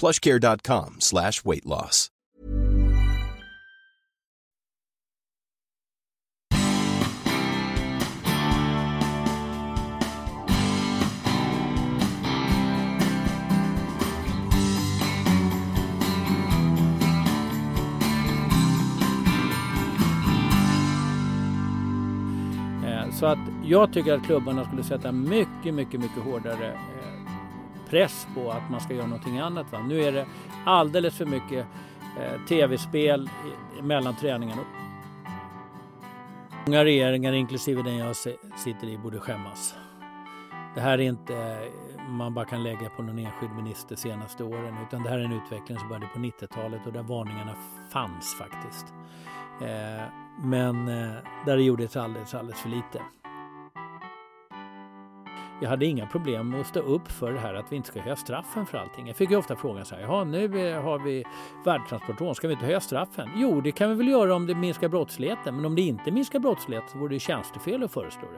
plushcare.com slash weight loss. Eh, så att jag tycker att klubbarna skulle sätta mycket, mycket, mycket hårdare eh, press på att man ska göra någonting annat. Va? Nu är det alldeles för mycket eh, tv-spel mellan träningarna. Många regeringar, inklusive den jag sitter i, borde skämmas. Det här är inte eh, man bara kan lägga på någon enskild minister de senaste åren utan det här är en utveckling som började på 90-talet och där varningarna fanns faktiskt. Eh, Men eh, där det gjordes alldeles, alldeles för lite. Jag hade inga problem med att stå upp för det här att vi inte ska höja straffen för allting. Jag fick ju ofta frågan så här, ja nu eh, har vi värdetransportrån, ska vi inte höja straffen? Jo, det kan vi väl göra om det minskar brottsligheten, men om det inte minskar brottsligheten så vore det tjänstefel att föreslå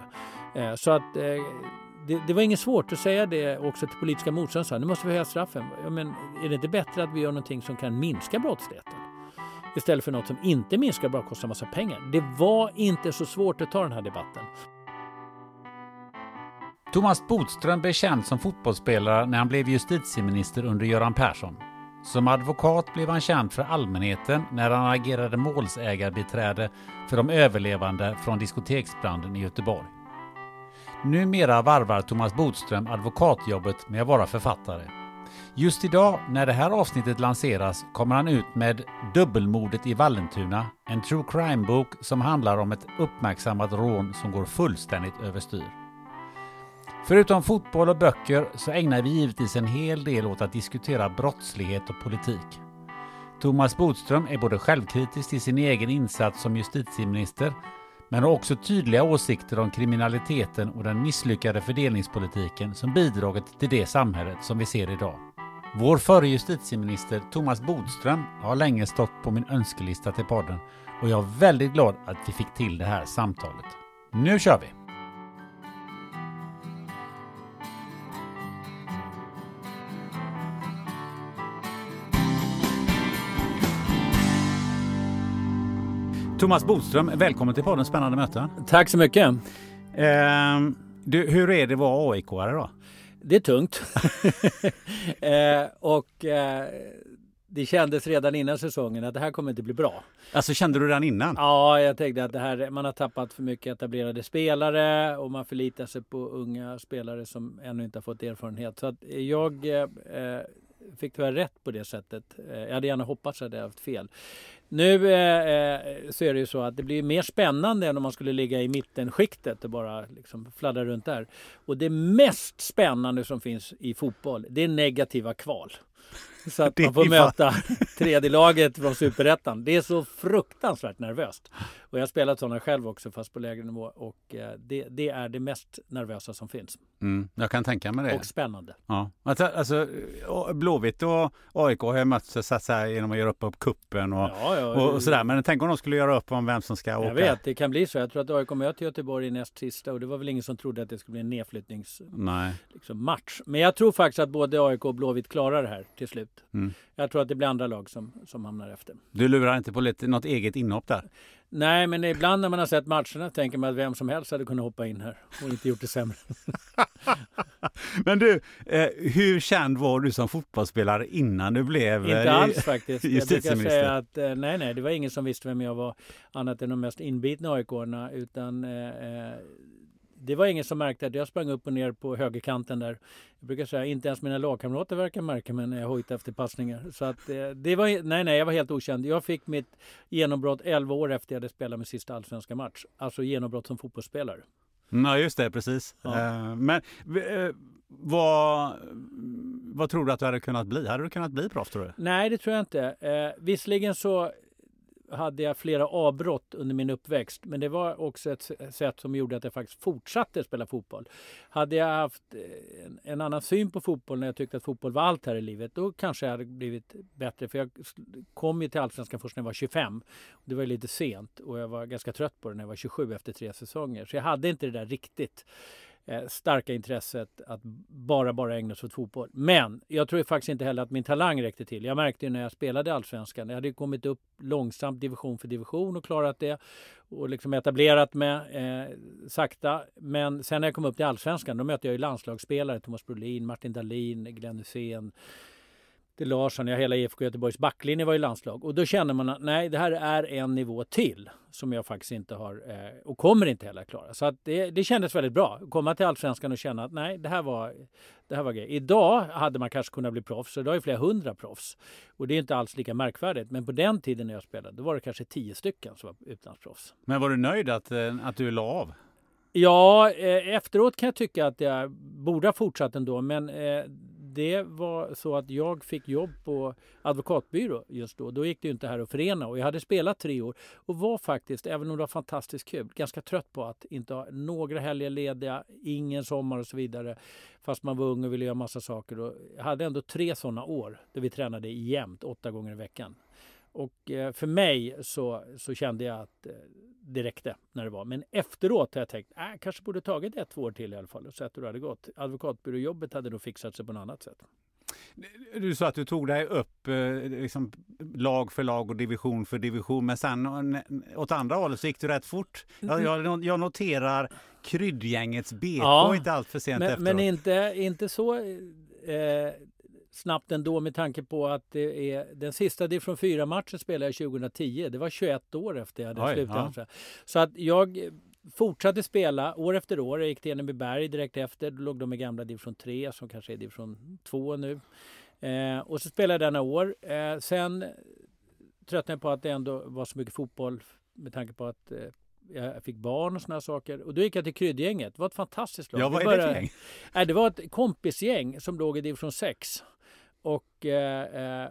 det. Eh, så att eh, det, det var inget svårt att säga det också till politiska motståndare. Nu måste vi höja straffen. Ja, men är det inte bättre att vi gör någonting som kan minska brottsligheten? Istället för något som inte minskar bara kostar massa pengar. Det var inte så svårt att ta den här debatten. Thomas Bodström blev känd som fotbollsspelare när han blev justitieminister under Göran Persson. Som advokat blev han känd för allmänheten när han agerade målsägarbiträde för de överlevande från diskoteksbranden i Göteborg. Numera varvar Thomas Bodström advokatjobbet med att vara författare. Just idag, när det här avsnittet lanseras, kommer han ut med Dubbelmordet i Vallentuna, en true crime-bok som handlar om ett uppmärksammat rån som går fullständigt överstyr. Förutom fotboll och böcker så ägnar vi givetvis en hel del åt att diskutera brottslighet och politik. Thomas Bodström är både självkritisk till sin egen insats som justitieminister men har också tydliga åsikter om kriminaliteten och den misslyckade fördelningspolitiken som bidragit till det samhället som vi ser idag. Vår förre justitieminister Thomas Bodström har länge stått på min önskelista till podden och jag är väldigt glad att vi fick till det här samtalet. Nu kör vi! Thomas Bodström, välkommen till podden Spännande möten. Tack så mycket. Ehm, du, hur är det att vara AIK-are då? Det är tungt. eh, och eh, det kändes redan innan säsongen att det här kommer inte bli bra. Alltså kände du den innan? Ja, jag tänkte att det här, man har tappat för mycket etablerade spelare och man förlitar sig på unga spelare som ännu inte har fått erfarenhet. Så att jag eh, fick tyvärr rätt på det sättet. Eh, jag hade gärna hoppats att jag hade haft fel. Nu eh, så är det ju så att det blir mer spännande än om man skulle ligga i mittenskiktet och bara liksom fladdra runt där. Och det mest spännande som finns i fotboll, det är negativa kval. Så att man får möta tredje laget från superettan. Det är så fruktansvärt nervöst. Och jag har spelat sådana själv också fast på lägre nivå. Och eh, det, det är det mest nervösa som finns. Mm, jag kan tänka mig det. Och spännande. Ja. Alltså, alltså, Blåvitt och AIK har ju mötts så att säga, genom att göra upp upp kuppen och, Ja, ja, och, och sådär. Men tänk om de skulle göra upp om vem som ska åka. Jag vet, det kan bli så. Jag tror att AIK möter Göteborg i näst sista och det var väl ingen som trodde att det skulle bli en nedflyttningsmatch. Liksom, Men jag tror faktiskt att både AIK och Blåvitt klarar det här till slut. Mm. Jag tror att det blir andra lag som, som hamnar efter. Du lurar inte på lite, något eget inhopp där? Nej, men ibland när man har sett matcherna tänker man att vem som helst hade kunnat hoppa in här och inte gjort det sämre. men du, eh, hur känd var du som fotbollsspelare innan du blev Inte eh, alls faktiskt. Jag brukar säga att eh, nej, nej, det var ingen som visste vem jag var annat än de mest inbitna aik utan eh, eh, det var ingen som märkte att jag sprang upp och ner på högerkanten där. Jag brukar säga inte ens mina lagkamrater verkar märka mig när jag hojtar efter passningar. Så att, eh, det var, nej, nej, jag var helt okänd. Jag fick mitt genombrott 11 år efter jag hade spelat min sista allsvenska match. Alltså genombrott som fotbollsspelare. Ja, just det, precis. Ja. Eh, Men eh, vad, vad tror du att du hade kunnat bli? Hade du kunnat bli proffs tror du? Nej, det tror jag inte. Eh, visserligen så hade jag flera avbrott under min uppväxt. Men det var också ett sätt som gjorde att jag faktiskt fortsatte spela fotboll. Hade jag haft eh, en, en annan syn på fotboll när jag tyckte att fotboll var allt här i livet, då kanske jag hade blivit bättre. För jag kom ju till Allsvenskan först när jag var 25. Det var lite sent och jag var ganska trött på det när jag var 27 efter tre säsonger. Så jag hade inte det där riktigt eh, starka intresset att bara, bara ägna sig åt fotboll. Men jag tror faktiskt inte heller att min talang räckte till. Jag märkte ju när jag spelade i Allsvenskan, jag hade kommit upp långsamt division för division och klarat det och liksom etablerat mig eh, sakta. Men sen när jag kom upp till Allsvenskan, då mötte jag ju landslagsspelare, Thomas Brolin, Martin Dahlin, Glenn Hysén, det Larsson, ja hela IFK Göteborgs backlinje var i landslag. Och då känner man att nej, det här är en nivå till som jag faktiskt inte har eh, och kommer inte heller klara. Så att det, det kändes väldigt bra att komma till Allsvenskan och känna att nej, det här var, det här var grej. Idag hade man kanske kunnat bli proffs, och idag är flera hundra proffs. Och det är inte alls lika märkvärdigt. Men på den tiden när jag spelade, då var det kanske tio stycken som var utlandsproffs. Men var du nöjd att, eh, att du la av? Ja, eh, efteråt kan jag tycka att jag borde ha fortsatt ändå. Men eh, det var så att jag fick jobb på advokatbyrå just då. Då gick det ju inte här att förena och jag hade spelat tre år och var faktiskt, även om det var fantastiskt kul, ganska trött på att inte ha några helger lediga, ingen sommar och så vidare. Fast man var ung och ville göra massa saker. Och jag hade ändå tre sådana år där vi tränade jämt, åtta gånger i veckan. Och eh, för mig så, så kände jag att eh, det räckte när det var. Men efteråt har jag tänkt, äh, kanske borde tagit ett två år till i alla fall och sett hur det hade gått. Advokatbyråjobbet hade nog fixat sig på något annat sätt. Du sa att du tog dig upp eh, liksom, lag för lag och division för division. Men sen åt andra hållet så gick du rätt fort. Jag, jag, jag noterar kryddgängets BK ja, inte allt för sent men, efteråt. Men inte, inte så eh, snabbt ändå med tanke på att det är den sista division 4-matchen spelade jag 2010. Det var 21 år efter jag hade slutat. Ja. Så att jag fortsatte spela år efter år. Jag gick till Enebyberg direkt efter. Då låg de i gamla division 3 som kanske är division 2 nu. Eh, och så spelade jag några år. Eh, sen tröttnade jag på att det ändå var så mycket fotboll med tanke på att eh, jag fick barn och såna saker. Och då gick jag till Kryddgänget. Det var ett fantastiskt lag. Ja, vad är det för gäng? Nej, det var ett kompisgäng som låg i division 6. Och eh, eh,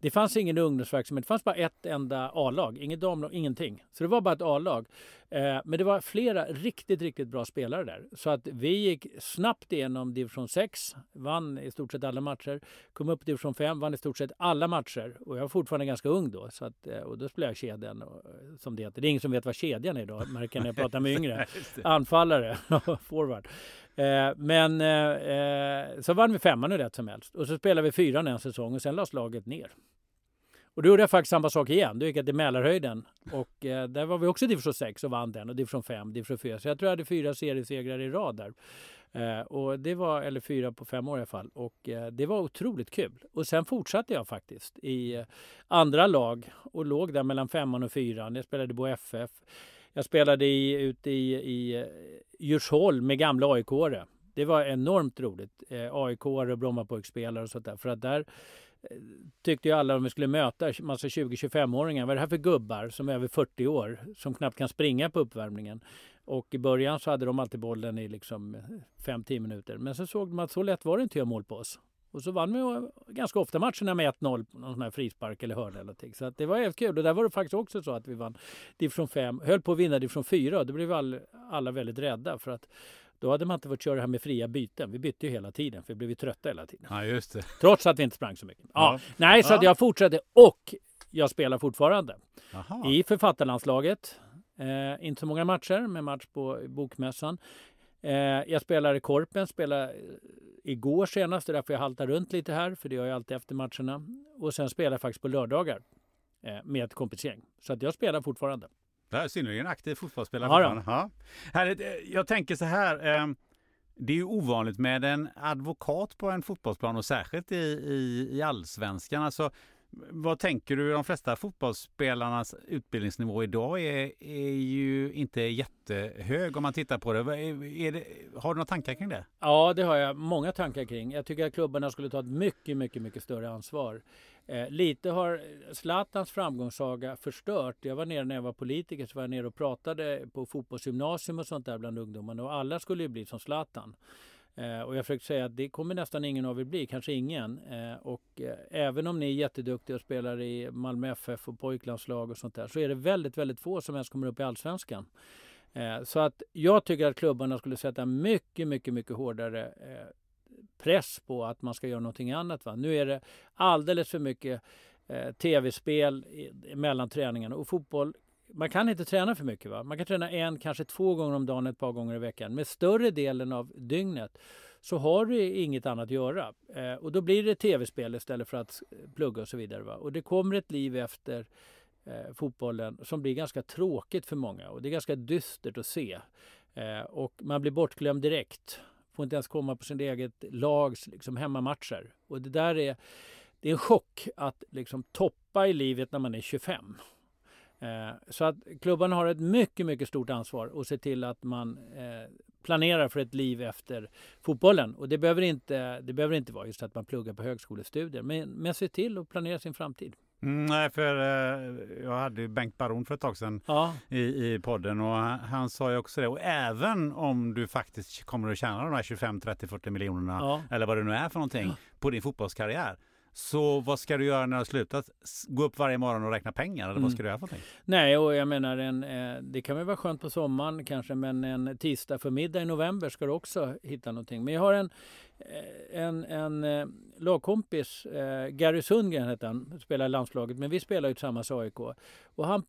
det fanns ingen ungdomsverksamhet. Det fanns bara ett enda A-lag. Inget damlag, ingenting. Så det var bara ett A-lag. Eh, men det var flera riktigt, riktigt bra spelare där. Så att vi gick snabbt igenom division 6. Vann i stort sett alla matcher. Kom upp i division 5. Vann i stort sett alla matcher. Och jag var fortfarande ganska ung då. Så att, eh, och då spelade jag kedjan och, som det heter. Det är ingen som vet vad kedjan är idag. Märker när jag pratar med yngre. Anfallare. Forward. Eh, men eh, eh, så vann vi femman hur rätt som helst. Och så spelade vi fyran en säsong och sen lades laget ner. Och då gjorde jag faktiskt samma sak igen. Då gick jag till Mälarhöjden. Och eh, där var vi också division 6 och vann den. Och division 5, division 4. Så jag tror jag hade fyra seriesegrar i rad där. Eh, och det var, eller fyra på fem år i alla fall. Och eh, det var otroligt kul. Och sen fortsatte jag faktiskt i eh, andra lag. Och låg där mellan femman och fyran. Jag spelade på FF. Jag spelade i, ute i, i eh, Djursholm med gamla aik -are. Det var enormt roligt. Eh, aik och Brommapojkspelare och sånt där. För att där eh, tyckte ju alla om vi skulle möta massa 20-25-åringar. Vad är det här för gubbar som är över 40 år som knappt kan springa på uppvärmningen? Och i början så hade de alltid bollen i liksom eh, 5-10 minuter. Men så såg de att så lätt var det inte att göra mål på oss. Och så vann vi ganska ofta matcherna med 1-0 på någon sån här frispark eller hörna eller någonting. Så att det var helt kul. Och där var det faktiskt också så att vi vann division 5, höll på att vinna division 4. Och då blev all, alla väldigt rädda för att då hade man inte fått köra det här med fria byten. Vi bytte ju hela tiden för vi blev trötta hela tiden. Ja, just det. Trots att vi inte sprang så mycket. Ja. ja. Nej, så ja. att jag fortsatte och jag spelar fortfarande. Aha. I författarlandslaget. Eh, inte så många matcher, men match på Bokmässan. Eh, jag spelar i Korpen, spelar igår senast, det är därför jag haltar runt lite här, för det gör jag alltid efter matcherna. Och sen spelar jag faktiskt på lördagar eh, med ett kompisgäng. Så att jag spelar fortfarande. Ja, synnerligen aktiv fotbollsspelare. Ja, ja. Härligt. Eh, Jag tänker så här. eh, Det är ju ovanligt med en advokat på en fotbollsplan och särskilt i, i, i allsvenskan. Alltså, vad tänker du? De flesta fotbollsspelarnas utbildningsnivå idag är, är ju inte jättehög om man tittar på det. Är- är det. Har du några tankar kring det? Ja, det har jag många tankar kring. Jag tycker att klubbarna skulle ta ett mycket, mycket, mycket större ansvar. Eh, lite har Zlatans framgångssaga förstört. Jag var nere när jag var politiker, så var jag nere och pratade på fotbollsgymnasium och sånt där bland ungdomarna och alla skulle ju bli som Zlatan. Eh, och jag försökte säga att det kommer nästan ingen av er bli, kanske ingen. Eh, och eh, även om ni är jätteduktiga och spelar i Malmö FF och pojklandslag och sånt där så är det väldigt, väldigt få som ens kommer upp i Allsvenskan. Eh, Så att jag tycker att klubbarna skulle sätta mycket, mycket, mycket hårdare eh, press på att man ska göra någonting annat. Va? Nu är det alldeles för mycket eh, tv-spel mellan träningarna och fotboll. Man kan inte träna för mycket. Va? Man kan träna en, kanske två gånger om dagen, ett par gånger i veckan. Men större delen av dygnet så har du inget annat att göra. Eh, och då blir det tv-spel istället för att plugga och så vidare. Va? Och det kommer ett liv efter eh, fotbollen som blir ganska tråkigt för många och det är ganska dystert att se. Eh, och man blir bortglömd direkt. Får inte ens komma på sin eget lags liksom, hemmamatcher. Och det där är, det är en chock att liksom, toppa i livet när man är 25. Eh, så att klubbarna har ett mycket, mycket stort ansvar att se till att man eh, planerar för ett liv efter fotbollen. Och det behöver inte, det behöver inte vara just att man pluggar på högskolestudier, men, men se till att planera sin framtid. Mm, nej, för eh, jag hade ju Bengt Baron för ett tag sedan Ja, i, i podden och han, han sa ju också det. Och även om du faktiskt kommer att tjäna de här 25, 30, 40 miljonerna ja. eller vad det nu är för någonting på din fotbollskarriär. Så vad ska du göra när du har slutat? Gå upp varje morgon och räkna pengar eller Mm. vad ska du göra för någonting? Nej, och jag menar, en, eh, det kan väl vara skönt på sommaren kanske, men en tisdag förmiddag i november ska du också hitta någonting. Men jag har en, eh, en, en eh, lagkompis, eh, Gary Sundgren heter han, spelar i landslaget, men vi spelar ju tillsammans AIK. Och han,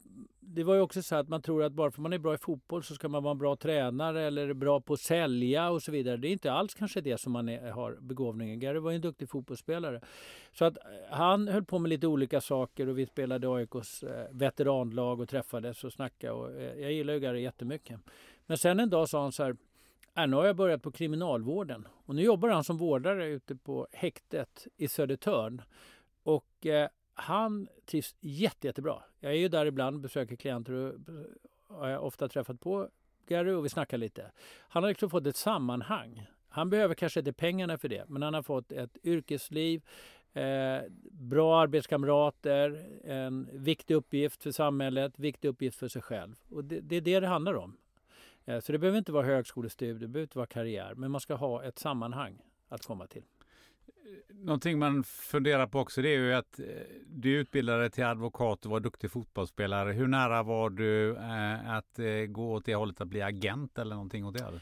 det var ju också så att man tror att bara för man är bra i fotboll så ska man vara en bra tränare eller bra på att sälja och så vidare. Det är inte alls kanske det som man är, har begåvningen. Gary var ju en duktig fotbollsspelare. Så att eh, han höll på med lite olika saker och vi spelade AIKs eh, veteranlag och träffades och snackade. Och, eh, jag gillar ju Gary jättemycket. Men sen en dag sa han så här, äh, nu har jag börjat på kriminalvården och nu jobbar han som vårdare ute på häktet i Södertörn. Och eh, han trivs jätte, jättebra. Jag är ju där ibland, besöker klienter och har jag ofta träffat på Gary och vi snackar lite. Han har liksom fått ett sammanhang. Han behöver kanske inte pengarna för det, men han har fått ett yrkesliv, eh, bra arbetskamrater, en viktig uppgift för samhället, viktig uppgift för sig själv. Och det, det är det det handlar om. Eh, så det behöver inte vara högskolestudier, det behöver inte vara karriär, men man ska ha ett sammanhang att komma till. Någonting man funderar på också det är ju att eh, du utbildade dig till advokat och var duktig fotbollsspelare. Hur nära var du eh, att eh, gå åt det hållet att bli agent eller någonting åt det? hållet?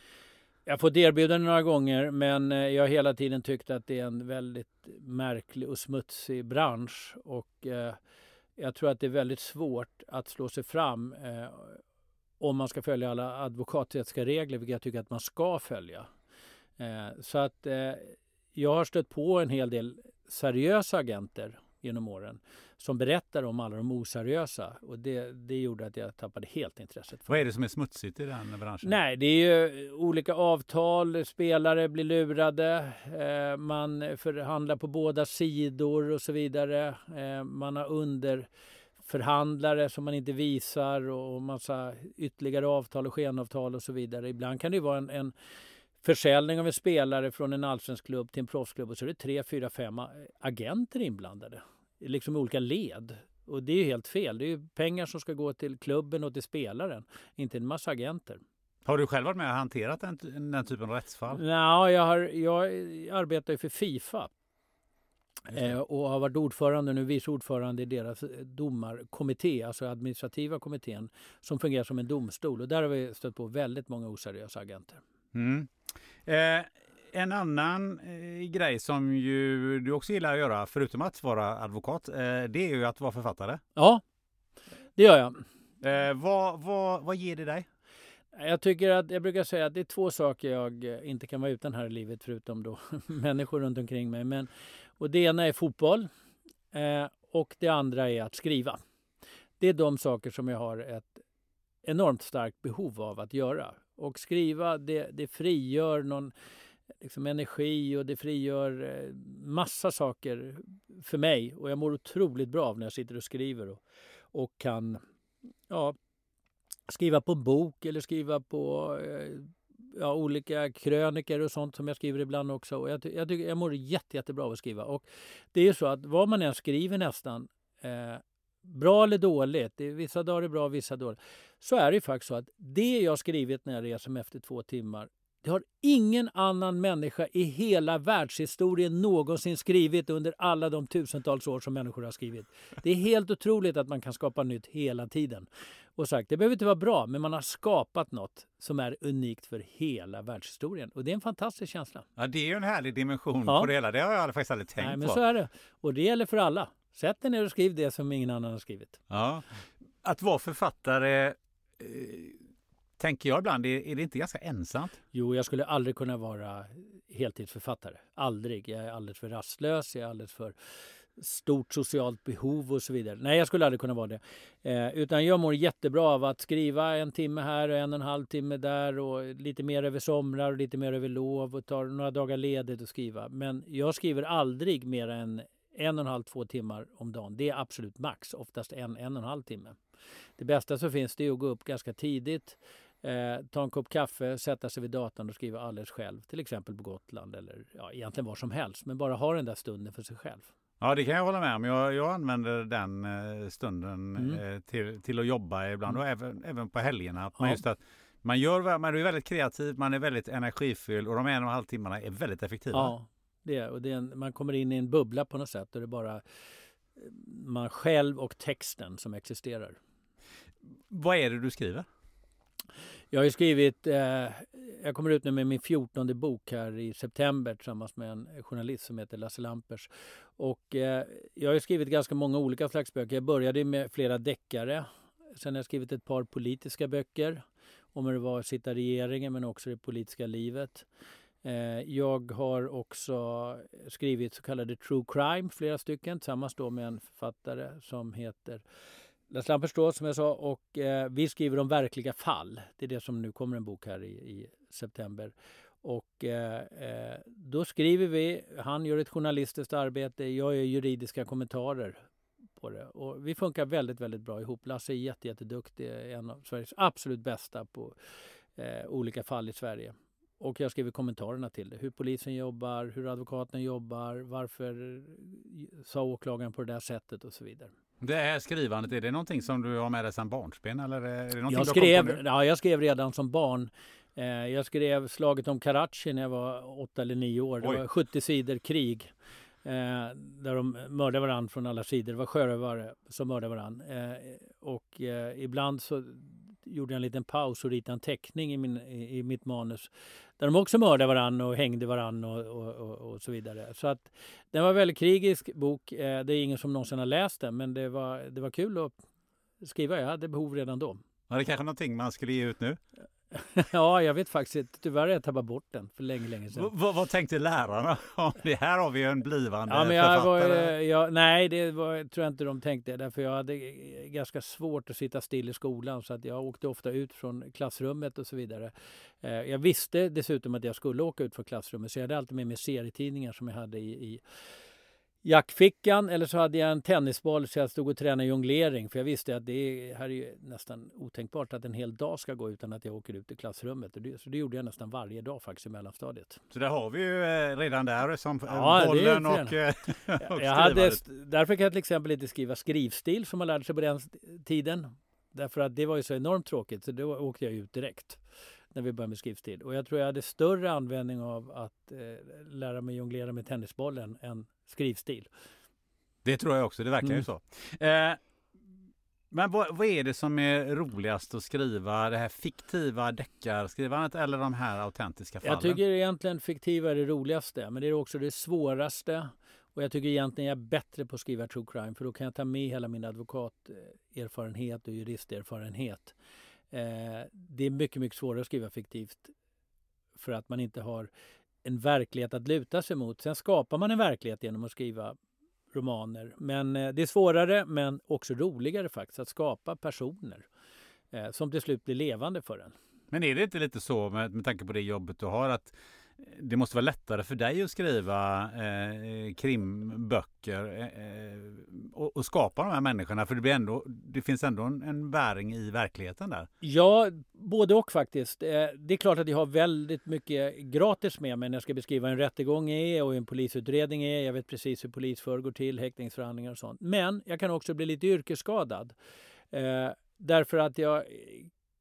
Jag har fått erbjudanden några gånger men eh, jag har hela tiden tyckt att det är en väldigt märklig och smutsig bransch. Och eh, jag tror att det är väldigt svårt att slå sig fram eh, om man ska följa alla advokaträttsliga regler, vilket jag tycker att man ska följa. Eh, så att eh, jag har stött på en hel del seriösa agenter genom åren som berättar om alla de oseriösa och det, det gjorde att jag tappade helt intresset. Vad är det som är smutsigt i den branschen? Nej, det är ju olika avtal, spelare blir lurade, eh, man förhandlar på båda sidor och så vidare. Eh, man har underförhandlare som man inte visar och massa ytterligare avtal och skenavtal och så vidare. Ibland kan det vara en, en försäljning av en spelare från en allsvensk klubb till en proffsklubb och så är det tre, fyra, fem agenter inblandade. Liksom olika led. Och det är ju helt fel. Det är ju pengar som ska gå till klubben och till spelaren, inte en massa agenter. Har du själv varit med och hanterat den, den typen av rättsfall? Ja, jag, har, jag arbetar ju för Fifa eh, och har varit ordförande nu, vice ordförande i deras domarkommitté, alltså administrativa kommittén, som fungerar som en domstol. Och där har vi stött på väldigt många oseriösa agenter. Mm. Eh, en annan eh, grej som ju du också gillar att göra, förutom att vara advokat, eh, det är ju att vara författare. Ja, det gör jag. Eh, vad, vad, vad ger det dig? Jag tycker att jag brukar säga att det är två saker jag inte kan vara utan här i livet förutom då människor runt omkring mig. Men, och det ena är fotboll eh, och det andra är att skriva. Det är de saker som jag har ett enormt starkt behov av att göra. Och skriva, det, det frigör någon liksom energi och det frigör eh, massa saker för mig. Och jag mår otroligt bra av när jag sitter och skriver och, och kan ja, skriva på bok eller skriva på eh, ja, olika kröniker och sånt som jag skriver ibland också. Och jag, jag, tycker, jag mår jätte, jättebra av att skriva. Och det är ju så att vad man än skriver nästan, eh, bra eller dåligt, vissa dagar är bra, vissa dåligt, så är det faktiskt så att det jag skrivit när jag reser mig efter två timmar, det har ingen annan människa i hela världshistorien någonsin skrivit under alla de tusentals år som människor har skrivit. Det är helt otroligt att man kan skapa nytt hela tiden. Och sagt, det behöver inte vara bra, men man har skapat något som är unikt för hela världshistorien. Och det är en fantastisk känsla. Ja, det är ju en härlig dimension ja. på det hela. Det har jag faktiskt aldrig tänkt Nej, men på. så är det. Och det gäller för alla. Sätt dig ner och skriv det som ingen annan har skrivit. Ja. Att vara författare eh, tänker jag ibland, är det inte ganska ensamt? Jo, jag skulle aldrig kunna vara heltidsförfattare. Aldrig. Jag är alldeles för rastlös, jag är alldeles för stort socialt behov och så vidare. Nej, jag skulle aldrig kunna vara det. Eh, utan jag mår jättebra av att skriva en timme här och en och en halv timme där och lite mer över somrar och lite mer över lov och tar några dagar ledigt och skriva. Men jag skriver aldrig mer än en och en halv, två timmar om dagen. Det är absolut max, oftast en, en och en halv timme. Det bästa som finns det är att gå upp ganska tidigt, eh, ta en kopp kaffe, sätta sig vid datorn och skriva alldeles själv. Till exempel på Gotland eller ja, egentligen var som helst. Men bara ha den där stunden för sig själv. Ja, det kan jag hålla med om. Jag, jag använder den eh, stunden mm. Eh, till, till att jobba ibland mm. och även, även på helgerna. Att man, ja. just att man, gör, man är väldigt kreativ, man är väldigt energifylld och de en och en halv timmarna är väldigt effektiva. Ja, det, och det är en, man kommer in i en bubbla på något sätt och det är bara man själv och texten som existerar. Vad är det du skriver? Jag har skrivit, eh, jag kommer ut nu med min fjortonde bok här i september tillsammans med en journalist som heter Lasse Lampers. Och eh, jag har skrivit ganska många olika slags böcker. Jag började med flera deckare. Sen har jag skrivit ett par politiska böcker om hur det var att sitta i regeringen men också det politiska livet. Eh, jag har också skrivit så kallade true crime, flera stycken, tillsammans då med en författare som heter Lasse Lampers som jag sa. Och eh, vi skriver om verkliga fall. Det är det som nu kommer en bok här i, i september. Och eh, eh, då skriver vi, han gör ett journalistiskt arbete, jag gör juridiska kommentarer på det. Och vi funkar väldigt, väldigt bra ihop. Lasse är jätte, jätteduktig, en av Sveriges absolut bästa på eh, olika fall i Sverige. Och jag skriver kommentarerna till det. Hur polisen jobbar, hur advokaten jobbar, varför sa åklagaren på det där sättet och så vidare. Det här skrivandet, är det någonting som du har med dig sedan barnsben? Eller är det jag, skrev, ja, jag skrev redan som barn. Eh, jag skrev slaget om Karachi när jag var åtta eller nio år. Det Oj. var 70 sidor krig. Eh, där de mördade varandra från alla sidor. Det var sjörövare som mördade varandra. Eh, och eh, ibland så gjorde jag en liten paus och ritade en teckning i, min, i, i mitt manus där de också mördade varann och hängde varann. och, och, och, och, så vidare. Så att den var en väldigt krigisk bok. Eh, det är ingen som någonsin har läst den men det var, det var kul att skriva. Jag hade behov redan då. Var det kanske någonting man skulle ge ut nu? ja, jag vet faktiskt inte. Tyvärr har jag tappat bort den för länge, länge sedan. V vad tänkte lärarna det? Här har vi en blivande ja, men jag författare. Var, jag, nej, det var, tror jag inte de tänkte. Därför jag hade ganska svårt att sitta still i skolan. Så att jag åkte ofta ut från klassrummet och så vidare. Eh, jag visste dessutom att jag skulle åka ut från klassrummet. Så jag hade alltid med mig serietidningar som jag hade i, i jackfickan eller så hade jag en tennisboll så jag stod och tränade jonglering för jag visste att det här är nästan otänkbart att en hel dag ska gå utan att jag åker ut i klassrummet. Så det gjorde jag nästan varje dag faktiskt i mellanstadiet. Så det har vi ju eh, redan där som eh, ja, bollen och, eh, och jag hade, Därför kan jag till exempel inte skriva skrivstil som man lärde sig på den tiden. Därför att det var ju så enormt tråkigt så då åkte jag ut direkt när vi började med skrivstil. Och jag tror jag hade större användning av att eh, lära mig jonglera med tennisbollen än skrivstil. Det tror jag också, det verkar mm. ju så. Eh, men vad, vad, är det som är roligast att skriva? Det här fiktiva deckarskrivandet eller de här autentiska fallen? Jag tycker egentligen fiktiva är det roligaste, men det är också det svåraste. Och jag tycker egentligen jag är bättre på att skriva true crime för då kan jag ta med hela min advokaterfarenhet och juristerfarenhet. Eh, det är mycket, mycket svårare att skriva fiktivt för att man inte har en verklighet att luta sig mot. Sen skapar man en verklighet genom att skriva romaner. Men eh, det är svårare men också roligare faktiskt att skapa personer. eh, som till slut blir levande för en. Men är det inte lite så med, med tanke på det jobbet du har att det måste vara lättare för dig att skriva eh, krimböcker eh, eh, och, och, skapa de här människorna för det, blir ändå, det finns ändå en, en bäring i verkligheten där. Ja, både och faktiskt. Eh, det är klart att jag har väldigt mycket gratis med mig när jag ska beskriva en rättegång är och en polisutredning är. Jag vet precis hur polisförhör går till, häktningsförhandlingar och sånt. Men jag kan också bli lite yrkesskadad. Eh, därför att jag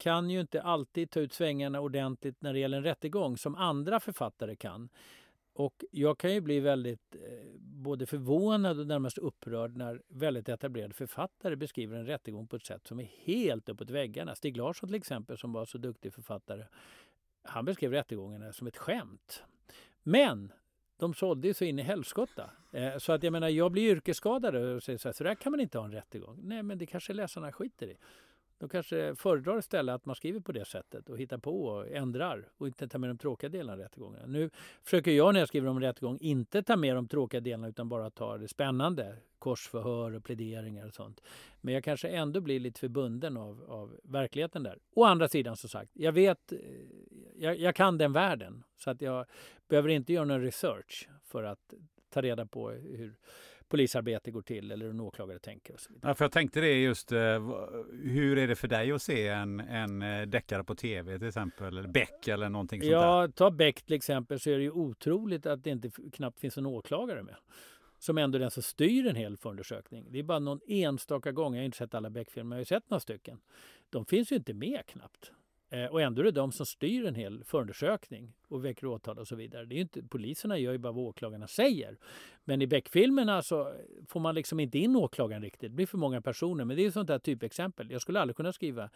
kan ju inte alltid ta ut svängarna ordentligt när det gäller en rättegång som andra författare kan. Och jag kan ju bli väldigt eh, både förvånad och närmast upprörd när väldigt etablerade författare beskriver en rättegång på ett sätt som är helt uppåt väggarna. Stig Larsson till exempel, som var så duktig författare, han beskrev rättegångarna som ett skämt. Men de sålde ju så in i helskotta. Eh, så att jag menar, jag blir yrkesskadad och säger så här, så där kan man inte ha en rättegång. Nej, men det kanske läsarna skiter i. De kanske föredrar istället att man skriver på det sättet och hittar på och ändrar och inte tar med de tråkiga delarna av rättegångarna. Nu försöker jag när jag skriver om rättegång inte ta med de tråkiga delarna utan bara ta det spännande. Korsförhör och pläderingar och sånt. Men jag kanske ändå blir lite förbunden av, av verkligheten där. Å andra sidan som sagt, jag vet, eh, jag, jag kan den världen så att jag behöver inte göra någon research för att ta reda på hur polisarbete går till eller hur en åklagare tänker. Och så vidare. Ja, för jag tänkte det just, eh, hur är det för dig att se en, en eh, deckare på tv till exempel, eller Beck eller någonting sånt ja, där? ta Beck till exempel så är det ju otroligt att det inte knappt finns en åklagare med. Som ändå är den som styr en hel förundersökning. Det är bara någon enstaka gång, jag har inte sett alla Beck-filmer, jag har sett några stycken. De finns ju inte med knappt. Eh, och ändå är det de som styr en hel förundersökning och väcker åtal och så vidare. Det är inte, poliserna gör ju bara vad åklagarna säger. Men i Beck-filmerna så får man liksom inte in åklagaren riktigt. Det blir för många personer. Men det är ett sånt där typexempel. Jag skulle aldrig kunna skriva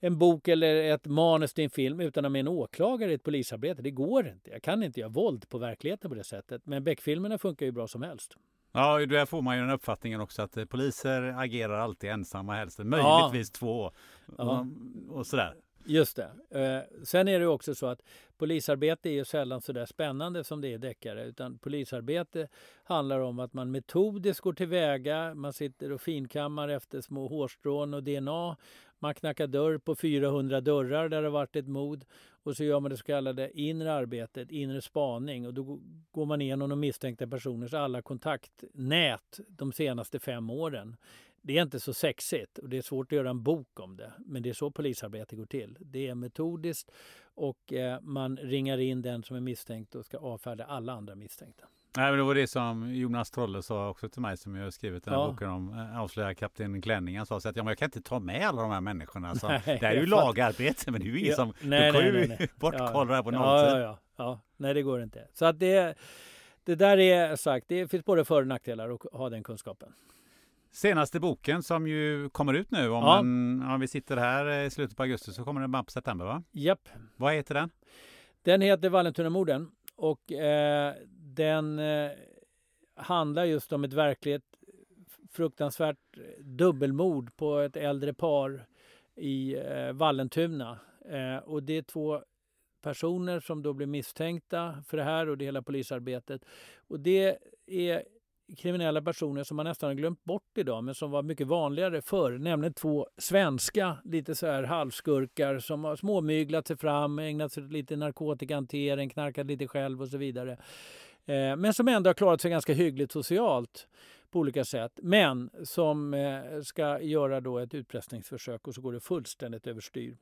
en bok eller ett manus till en film utan att ha med en åklagare i ett polisarbete. Det går inte. Jag kan inte göra våld på verkligheten på det sättet. Men Beck-filmerna funkar ju bra som helst. Ja, där får man ju den uppfattningen också att eh, poliser agerar alltid ensamma helst. Möjligtvis ja. två. Ja. Och sådär. Just det. Eh, sen är det också så att polisarbete är ju sällan så där spännande som det är deckare. Utan polisarbete handlar om att man metodiskt går tillväga. Man sitter och finkammar efter små hårstrån och DNA. Man knackar dörr på 400 dörrar där det har varit ett mod. Och så gör man det så kallade inre arbetet, inre spaning. Och då går man igenom de misstänkta personers alla kontaktnät de senaste fem åren. Det är inte så sexigt och det är svårt att göra en bok om det. Men det är så polisarbete går till. Det är metodiskt och eh, man ringar in den som är misstänkt och ska avfärda alla andra misstänkta. Nej, men det var det som Jonas Trolle sa också till mig som jag skrivit den här ja. boken om. Eh, Avslöja kapten Klänning. Han sa så att ja, men jag kan inte ta med alla de här människorna. Så nej, det här är ju lagarbete men det är ju ingen ja, som... Nej, du kan ju bortkolla det här på nolltid. Ja, ja, ja, Nej, det går inte. Så att det, det där är sagt, det finns både för och nackdelar att ha den kunskapen. Senaste boken som ju kommer ut nu, om, ja. en, om vi sitter här i slutet på augusti så kommer den bara på september va? Japp. Vad heter den? Den heter Vallentunamorden och eh, den eh, handlar just om ett verkligt fruktansvärt eh, dubbelmord på ett äldre par i eh, Vallentuna. Eh, och det är två personer som då blir misstänkta för det här och det hela polisarbetet. Och det är kriminella personer som man nästan har glömt bort idag men som var mycket vanligare förr. Nämligen två svenska lite så här halvskurkar som har småmyglat sig fram, ägnat sig åt lite narkotikahantering, knarkat lite själv och så vidare. Eh, men som ändå har klarat sig ganska hyggligt socialt på olika sätt. Men som eh, ska göra då ett utpressningsförsök och så går det fullständigt överstyr.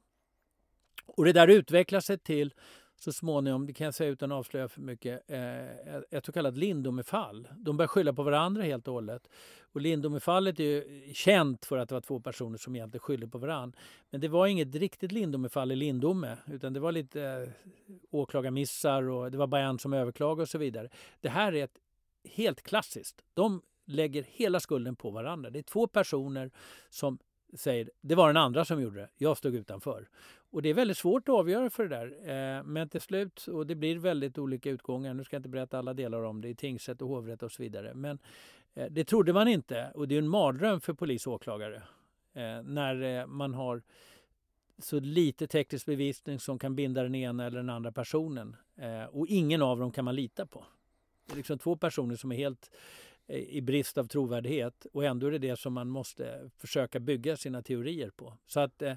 Och det där utvecklar sig till så småningom, det kan jag säga utan att avslöja för mycket, eh, ett så kallat Lindomefall. De börjar skylla på varandra helt och hållet. Och Lindomefallet är ju känt för att det var två personer som egentligen skyllde på varandra. Men det var inget riktigt Lindomefall i Lindome utan det var lite eh, åklagarmissar och det var bara en som överklagade och så vidare. Det här är ett helt klassiskt. De lägger hela skulden på varandra. Det är två personer som säger det var den andra som gjorde det, jag stod utanför. Och det är väldigt svårt att avgöra för det där. Eh, men till slut, och det blir väldigt olika utgångar, nu ska jag inte berätta alla delar om det i tingsrätt och hovrätt och så vidare. Men eh, det trodde man inte och det är en mardröm för polis och åklagare eh, när man har så lite teknisk bevisning som kan binda den ena eller den andra personen. Och ingen av dem kan man lita på. Det är liksom två personer som är helt Eh, i brist av trovärdighet och ändå är det det som man måste försöka bygga sina teorier på. Så att eh,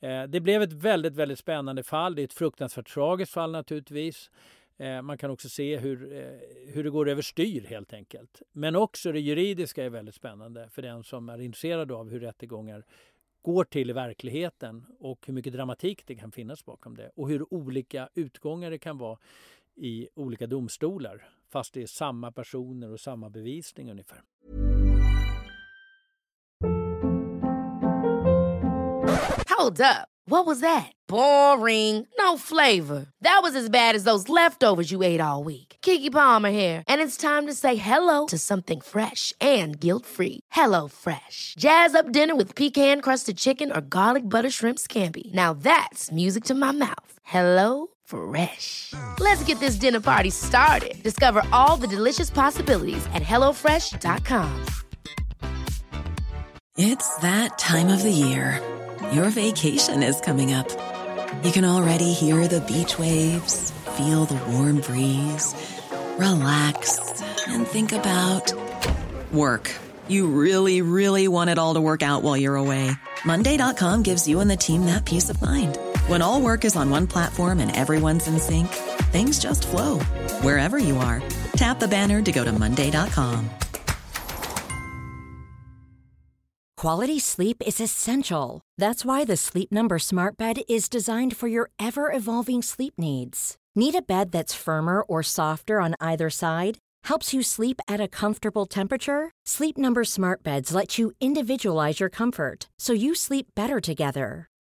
eh, det blev ett väldigt, väldigt spännande fall. Det är ett fruktansvärt tragiskt fall naturligtvis. Eh, man kan också se hur, eh, hur det går överstyr helt enkelt. Men också det juridiska är väldigt spännande för den som är intresserad av hur rättegångar går till i verkligheten och hur mycket dramatik det kan finnas bakom det och hur olika utgångar det kan vara i olika domstolar fast det är samma personer och samma bevisning ungefär. Hold up. What was that? Boring. No flavor. That was as bad as those leftovers you ate all week. Kiki Palmer here, and it's time to say hello to something fresh and guilt-free. Hello Fresh. Jazz up dinner with pecan-crusted chicken or garlic butter shrimp scampi. Now that's music to my mouth. Hello Fresh. Let's get this dinner party started. Discover all the delicious possibilities at hellofresh.com. It's that time of the year. Your vacation is coming up. You can already hear the beach waves, feel the warm breeze, relax, and think about work. You really, really want it all to work out while you're away. Monday.com gives you and the team that peace of mind. When all work is on one platform and everyone's in sync, things just flow wherever you are. Tap the banner to go to Monday.com. Quality sleep is essential. That's why the Sleep Number Smart Bed is designed for your ever evolving sleep needs. Need a bed that's firmer or softer on either side? Helps you sleep at a comfortable temperature? Sleep Number Smart Beds let you individualize your comfort so you sleep better together.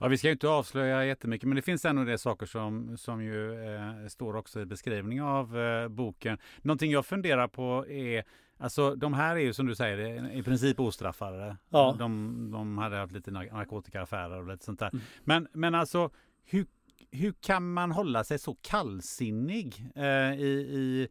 Ja, vi ska ju inte avslöja jättemycket, men det finns ändå det saker som, som ju eh, står också i beskrivningen av eh, boken. Någonting jag funderar på är Alltså de här är ju som du säger i princip ostraffade. Ja. De, de hade haft lite narkotikaaffärer och lite sånt där. Mm. Men, men alltså hur, hur kan man hålla sig så kallsinnig eh, i, i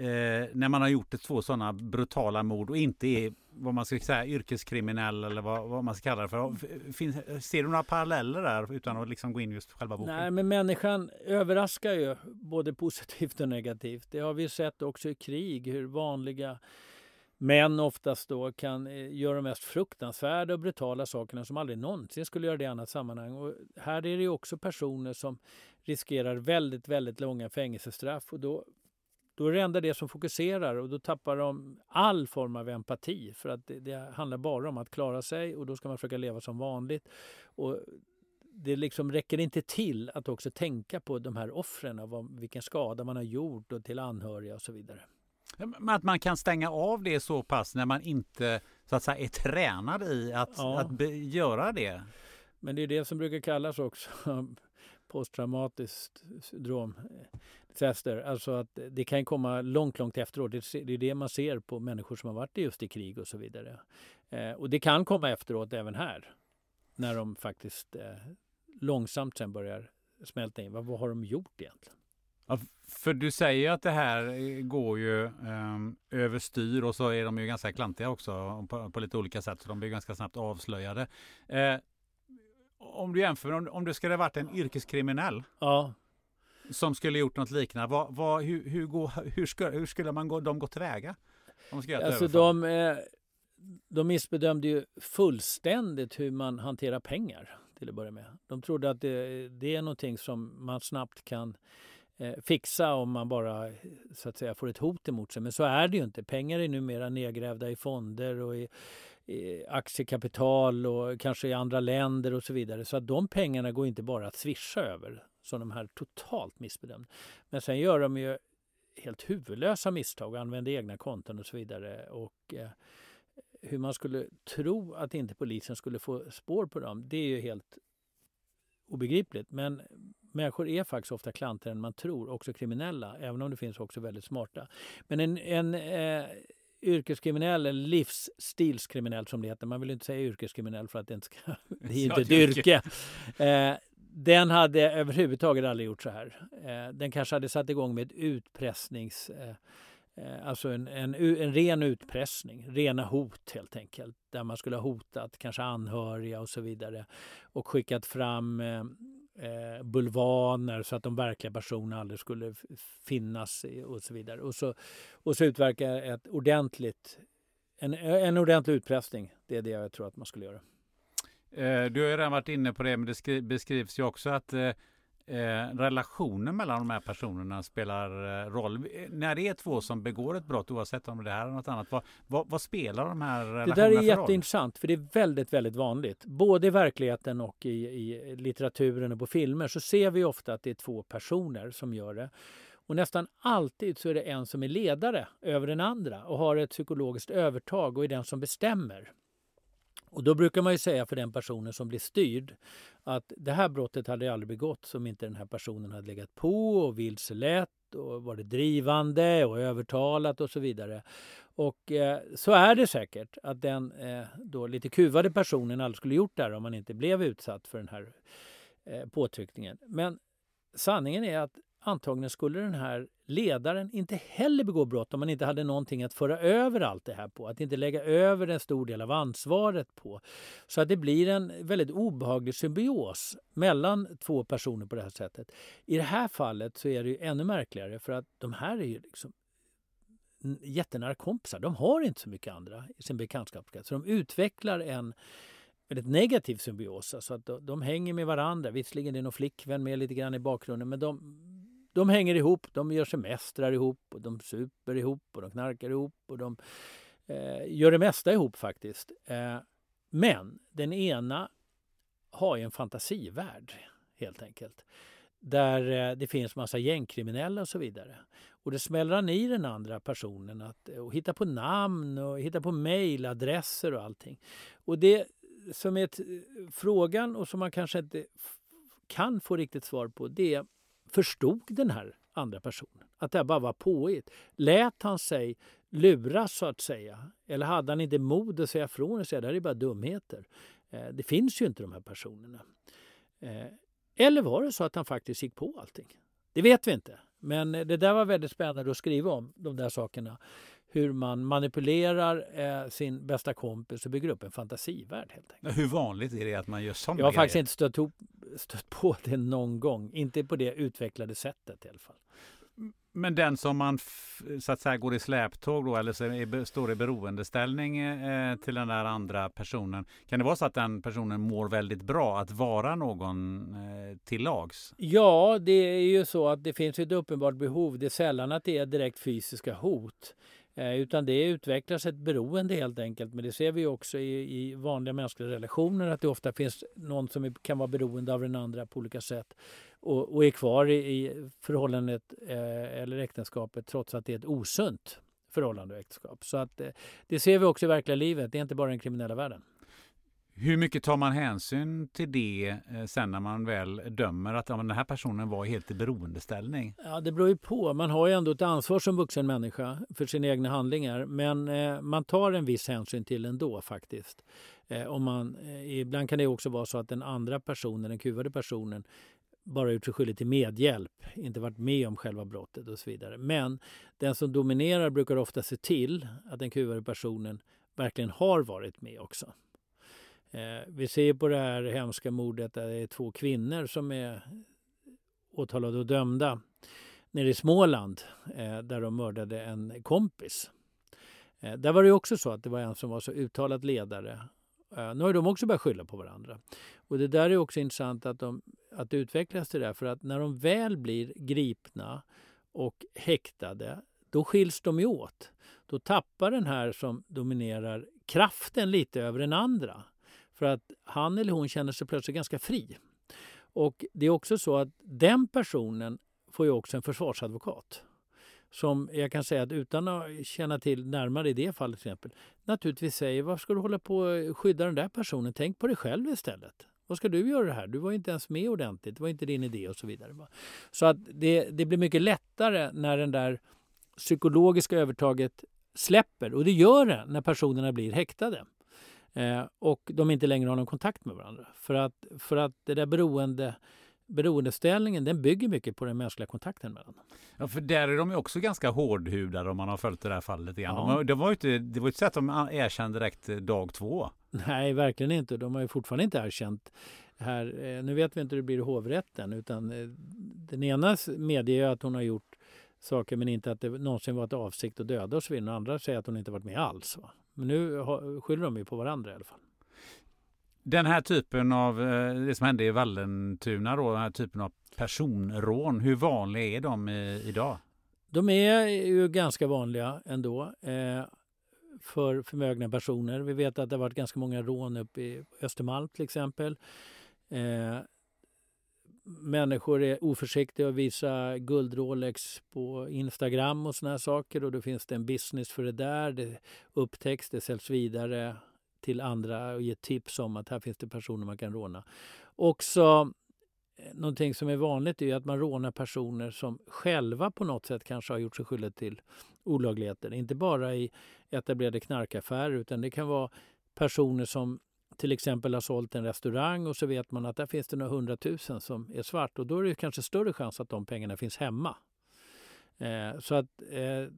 eh, när man har gjort ett, två sådana brutala mord och inte är vad man ska säga yrkeskriminell eller vad, vad man ska kalla det för. Finns, ser du några paralleller där utan att liksom gå in just själva boken? Nej, men människan överraskar ju både positivt och negativt. Det har vi sett också i krig hur vanliga män oftast då kan eh, göra de mest fruktansvärda och brutala sakerna som aldrig någonsin skulle göra det i annat sammanhang. Och här är det också personer som riskerar väldigt, väldigt långa fängelsestraff och då då är det enda det som fokuserar och då tappar de all form av empati för att det, det, handlar bara om att klara sig och då ska man försöka leva som vanligt. Och det liksom räcker inte till att också tänka på de här offren och vilken skada man har gjort och till anhöriga och så vidare. Att man kan stänga av det så pass när man inte så att säga, är tränad i att, ja. att göra det. Men det är det som brukar kallas också posttraumatiskt syndrom tester. Alltså att det kan komma långt, långt efteråt. Det är det man ser på människor som har varit just i krig och så vidare. Eh, och det kan komma efteråt även här. När de faktiskt eh, långsamt sen börjar smälta in. Vad, vad har de gjort egentligen? Ja, för du säger att det här går ju um, överstyr och så är de ju ganska klantiga också på, på lite olika sätt. Så de blir ganska snabbt avslöjade. Eh, om du jämför, om, om det skulle varit en yrkeskriminell. Ja som skulle gjort något liknande. Vad, vad, hur, hur, gå, hur, skulle, hur skulle man gå, de gå tillväga? Om ska alltså de, eh, de missbedömde ju fullständigt hur man hanterar pengar till att börja med. De trodde att det, det är någonting som man snabbt kan eh, fixa om man bara så att säga får ett hot emot sig. Men så är det ju inte. Pengar är numera nedgrävda i fonder och i aktiekapital och kanske i andra länder och så vidare. Så att de pengarna går inte bara att swisha över som de här totalt missbedömda. Men sen gör de ju helt huvudlösa misstag och använder egna konton och så vidare. Och eh, hur man skulle tro att inte polisen skulle få spår på dem, det är ju helt obegripligt. Men människor är faktiskt ofta klantigare än man tror, också kriminella, även om det finns också väldigt smarta. Men en, en eh, yrkeskriminell eller livsstilskriminell som det heter. Man vill inte säga yrkeskriminell för att det inte ska... Det är inte ett yrke. Eh, den hade överhuvudtaget aldrig gjort så här. Eh, den kanske hade satt igång med ett utpressnings... Eh, eh, alltså en, en, en, ren utpressning, rena hot helt enkelt. Där man skulle ha hotat kanske anhöriga och så vidare. Och skickat fram eh, bulvaner så att de verkliga personerna aldrig skulle finnas och så vidare. Och så, och så utverka ett ordentligt, en, en ordentlig utpressning. Det är det jag tror att man skulle göra. Eh, du har ju redan varit inne på det, men det beskrivs ju också att eh, eh, relationen mellan de här personerna spelar eh, roll. När det är två som begår ett brott, oavsett om det här är något annat, vad, vad, vad spelar de här relationerna för roll? Det där är jätteintressant, för det är väldigt, väldigt vanligt. Både i verkligheten och i, i litteraturen och på filmer så ser vi ofta att det är två personer som gör det. Och nästan alltid så är det en som är ledare över den andra och har ett psykologiskt övertag och är den som bestämmer. Och då brukar man ju säga för den personen som blir styrd att det här brottet hade aldrig begåtts om inte den här personen hade legat på och vilselett och varit drivande och övertalat och så vidare. Och eh, så är det säkert att den eh, då lite kuvade personen aldrig skulle gjort det här om man inte blev utsatt för den här eh, påtryckningen. Men sanningen är att antagligen skulle den här ledaren inte heller begå brott om man inte hade någonting att föra över allt det här på. Att inte lägga över en stor del av ansvaret på. Så att det blir en väldigt obehaglig symbios mellan två personer på det här sättet. I det här fallet så är det ju ännu märkligare för att de här är ju liksom jättenära kompisar. De har inte så mycket andra i sin bekantskapskrets. Så de utvecklar en väldigt negativ symbios. Alltså att de, de hänger med varandra. Visserligen är det någon flickvän med lite grann i bakgrunden men de, de hänger ihop, de gör semestrar ihop, och de super ihop och de knarkar ihop och de eh, gör det mesta ihop faktiskt. Eh, men den ena har ju en fantasivärld helt enkelt. Där eh, det finns massa gängkriminella och så vidare. Och det smäller han i den andra personen att eh, och hitta på namn och hitta på mejladresser och allting. Och det som är ett, eh, frågan och som man kanske inte kan få riktigt svar på det är förstod den här andra personen att det här bara var påhitt? Lät han sig luras så att säga? Eller hade han inte mod att säga ifrån och säga det här är bara dumheter? Eh, det finns ju inte de här personerna. Eh, eller var det så att han faktiskt gick på allting? Det vet vi inte. Men eh, det där var väldigt spännande att skriva om, de där sakerna. Hur man manipulerar eh, sin bästa kompis och bygger upp en fantasivärld. helt enkelt. Hur vanligt är det att man gör sådana Jag har grejer? faktiskt inte stött, stött på det någon gång. Inte på det utvecklade sättet i alla fall. Men den som man så att säga går i släptåg då eller så är, står i beroendeställning eh, till den där andra personen. Kan det vara så att den personen mår väldigt bra att vara någon eh, till lags? Ja, det är ju så att det finns ett uppenbart behov. Det är sällan att det är direkt fysiska hot. Eh, utan det utvecklas ett beroende helt enkelt. Men det ser vi också i, i vanliga mänskliga relationer att det ofta finns någon som kan vara beroende av den andra på olika sätt och, och är kvar i, i förhållandet eh, eller äktenskapet trots att det är ett osunt förhållande och äktenskap. Så att, eh, det ser vi också i verkliga livet, det är inte bara den kriminella världen. Hur mycket tar man hänsyn till det eh, sen när man väl dömer att ja, den här personen var helt i beroendeställning? Ja, det beror ju på. Man har ju ändå ett ansvar som vuxen människa för sina egna handlingar. Men eh, man tar en viss hänsyn till ändå faktiskt. Eh, om man, eh, ibland kan det också vara så att den andra personen, den kuvade personen, bara gjort sig skyldig till medhjälp, inte varit med om själva brottet och så vidare. Men den som dominerar brukar ofta se till att den kuvade personen verkligen har varit med också. Eh, vi ser på det här hemska mordet där det är två kvinnor som är åtalade och dömda nere i Småland eh, där de mördade en kompis. Eh, där var det också så att det var en som var så uttalat ledare. Eh, nu har de också börjat skylla på varandra. Och det där är också intressant att, de, att det utvecklas till det för att när de väl blir gripna och häktade då skiljs de ju åt. Då tappar den här som dominerar kraften lite över den andra. För att han eller hon känner sig plötsligt ganska fri. Och det är också så att den personen får ju också en försvarsadvokat. Som jag kan säga att utan att känna till närmare i det fallet till exempel. Naturligtvis säger varför ska du hålla på och skydda den där personen? Tänk på dig själv istället. Vad ska du göra här? Du var inte ens med ordentligt. Det var inte din idé och så vidare. Så att det, det blir mycket lättare när den där psykologiska övertaget släpper. Och det gör det när personerna blir häktade. Eh, och de inte längre har någon kontakt med varandra. För att, för att det där beroende, beroendeställningen den bygger mycket på den mänskliga kontakten mellan dem. Ja, för där är de ju också ganska hårdhudade om man har följt det där fallet igen. Ja. De, det var ju inte, det var inte så att de erkände direkt eh, dag två. Nej, verkligen inte. De har ju fortfarande inte erkänt här. Eh, nu vet vi inte hur det blir i hovrätten utan eh, den ena medger att hon har gjort saker men inte att det någonsin varit avsikt att döda och så vidare. Den andra säger att hon inte varit med alls. Va? Men nu skyller de ju på varandra i alla fall. Den här typen av, eh, det som hände i Vallentuna då, den här typen av personrån, hur vanliga är de i, idag? De är ju ganska vanliga ändå eh, för förmögna personer. Vi vet att det har varit ganska många rån uppe i Östermalm till exempel. Eh, människor är oförsiktiga att visa guld-Rolex på Instagram och såna här saker och då finns det en business för det där. Det upptäcks, det säljs vidare till andra och ger tips om att här finns det personer man kan råna. Också eh, någonting som är vanligt är att man rånar personer som själva på något sätt kanske har gjort sig skyldiga till olagligheter. Inte bara i etablerade knarkaffärer utan det kan vara personer som till exempel har sålt en restaurang och så vet man att där finns det några hundratusen som är svart och då är det kanske större chans att de pengarna finns hemma. Eh, så att eh,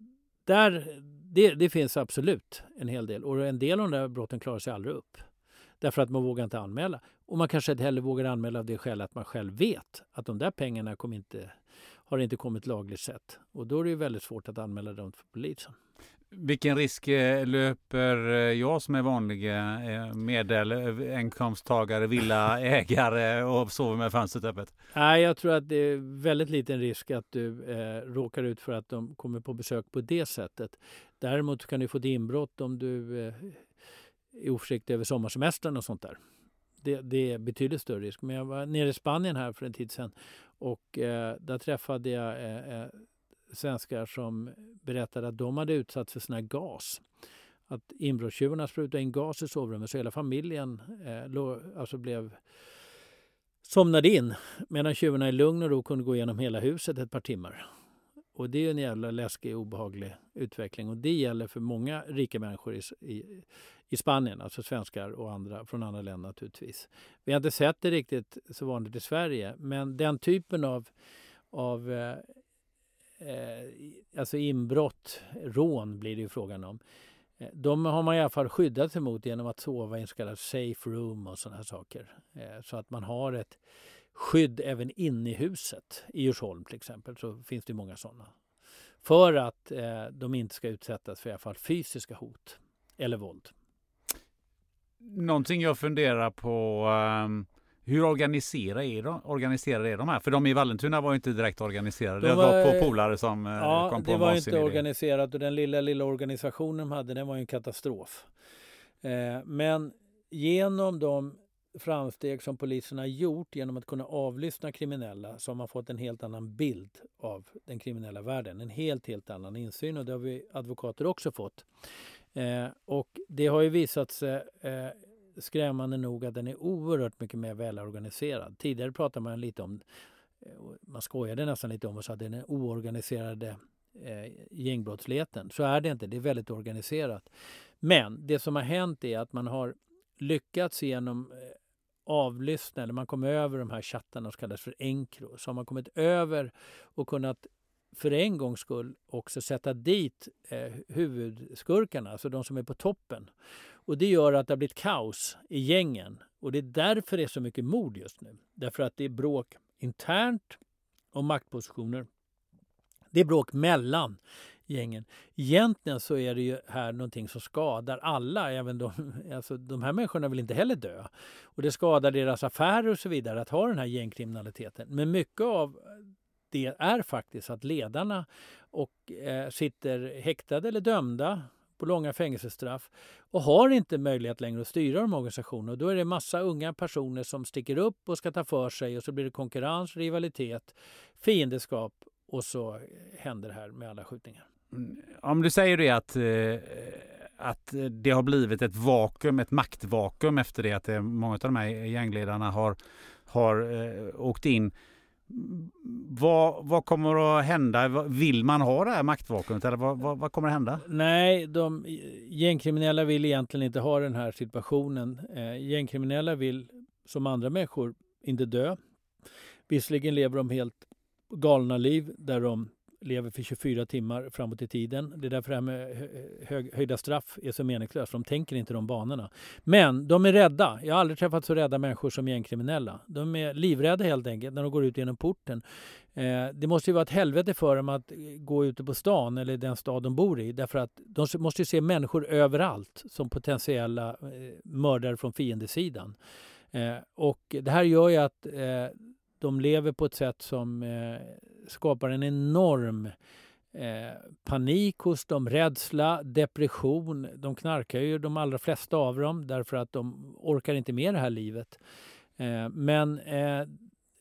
där, det, det finns absolut en hel del och en del av de där brotten klarar sig aldrig upp. Därför att man vågar inte anmäla. Och man kanske inte heller vågar anmäla av det skälet att man själv vet att de där pengarna kom inte, har inte kommit lagligt sett. Och då är det ju väldigt svårt att anmäla dem för polisen. Vilken risk eh, löper eh, jag som är vanlig eh, medelinkomsttagare, villaägare och sover med fönstret öppet? Nej, jag tror att det är väldigt liten risk att du eh, råkar ut för att de kommer på besök på det sättet. Däremot kan du få ett inbrott om du eh, är oförsiktig över sommarsemestern och sånt där. Det, det är betydligt större risk. Men jag var nere i Spanien här för en tid sedan och eh, där träffade jag eh, svenskar som berättade att de hade utsatts för sån här gas. Att inbrottstjuvarna sprutade in gas i sovrummet så hela familjen eh, alltså blev somnade in medan tjuvarna i lugn och ro kunde gå igenom hela huset ett par timmar. Och det är en jävla läskig obehaglig utveckling och det gäller för många rika människor i, i, i Spanien, alltså svenskar och andra från andra länder naturligtvis. Vi har inte sett det riktigt så vanligt i Sverige men den typen av, av eh, Eh, alltså inbrott, rån blir det ju frågan om. Eh, de har man i alla fall skyddat sig mot genom att sova i en så kallad safe room och sådana här saker. Eh, Så att man har ett skydd även inne i huset. I Djursholm till exempel så finns det många sådana. För att eh, de inte ska utsättas för i alla fall fysiska hot eller våld. Någonting jag funderar på, ehm, hur organiserade är, de, organiserade är de här? För de i Vallentuna var ju inte direkt organiserade. De Det var två polare som eh, Ja, kom på det var inte idé. organiserat och den lilla, lilla organisationen de hade den var ju en katastrof. Eh, men genom de framsteg som polisen har gjort genom att kunna avlyssna kriminella så har man fått en helt annan bild av den kriminella världen. En helt, helt annan insyn och det har vi advokater också fått. Eh, och det har ju visat sig eh, skrämmande nog att den är oerhört mycket mer välorganiserad. Tidigare pratade man lite om eh, man skojade nästan lite om och sa att den är oorganiserade eh, gängbrottsligheten. Så är det inte, det är väldigt organiserat. Men det som har hänt är att man har lyckats genom eh, avlyssna, eller man kom över de här chattarna som kallas för encro, så har man kommit över och kunnat för en gångs skull också sätta dit eh, huvudskurkarna, alltså de som är på toppen. Och det gör att det har blivit kaos i gängen. Och det är därför det är så mycket mord just nu. Därför att det är bråk internt om maktpositioner. Det är bråk mellan gängen. Egentligen så är det ju här någonting som skadar alla. Även de, alltså de här människorna vill inte heller dö. Och det skadar deras affärer och så vidare att ha den här gängkriminaliteten. Men mycket av det är faktiskt att ledarna och eh, sitter häktade eller dömda på långa fängelsestraff och har inte möjlighet längre att styra de organisationerna. Och då är det massa unga personer som sticker upp och ska ta för sig och så blir det konkurrens, rivalitet, fiendeskap och så eh, händer det här med alla skjutningar. Mm, Om du säger det att, eh, att det har blivit ett vakuum, ett maktvakuum efter det att eh, många av de här gängledarna har, har åkt in. Vad, vad kommer att hända? Vill man ha det här maktvakuumet eller vad, vad, vad, kommer att hända? Nej, de gängkriminella vill egentligen inte ha den här situationen. Eh, gängkriminella vill, som andra människor, inte dö. Visserligen lever de helt galna liv där de lever för 24 timmar framåt i tiden. Det är därför det här med hög, höjda straff är så meningslöst. De tänker inte de banorna. Men de är rädda. Jag har aldrig träffat så rädda människor som gängkriminella. De är livrädda helt enkelt när de går ut genom porten. Eh, det måste ju vara ett helvete för dem att gå ute på stan eller den stad de bor i. Därför att de måste ju se människor överallt som potentiella eh, mördare från fiendesidan. Eh, och det här gör ju att eh, de lever på ett sätt som eh, skapar en enorm eh, panik hos dem, rädsla, depression. De knarkar ju de allra flesta av dem därför att de orkar inte med det här livet. Eh, men eh,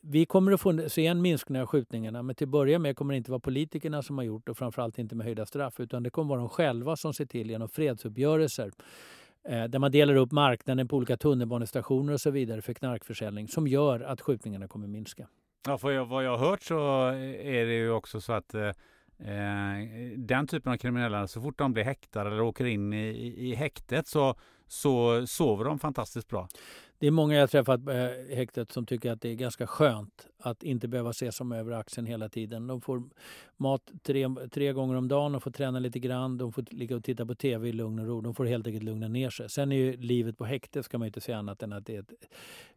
vi kommer att få se en minskning av skjutningarna men till att börja med kommer det inte vara politikerna som har gjort det och framförallt inte med höjda straff utan det kommer vara de själva som ser till genom fredsuppgörelser eh, där man delar upp marknaden på olika tunnelbanestationer och så vidare för knarkförsäljning som gör att skjutningarna kommer minska. Ja, för jag, vad jag har hört så är det ju också så att eh, eh, den typen av kriminella, så fort de blir häktade eller åker in i, i, i häktet så, så sover de fantastiskt bra. Det är många jag träffat eh, på häktet som tycker att det är ganska skönt att inte behöva se som över axeln hela tiden. De får mat tre, tre gånger om dagen, de får träna lite grann, de får ligga och titta på tv i lugn och ro. De får helt enkelt lugna ner sig. Sen är ju livet på häktet ska man inte säga annat än att det är ett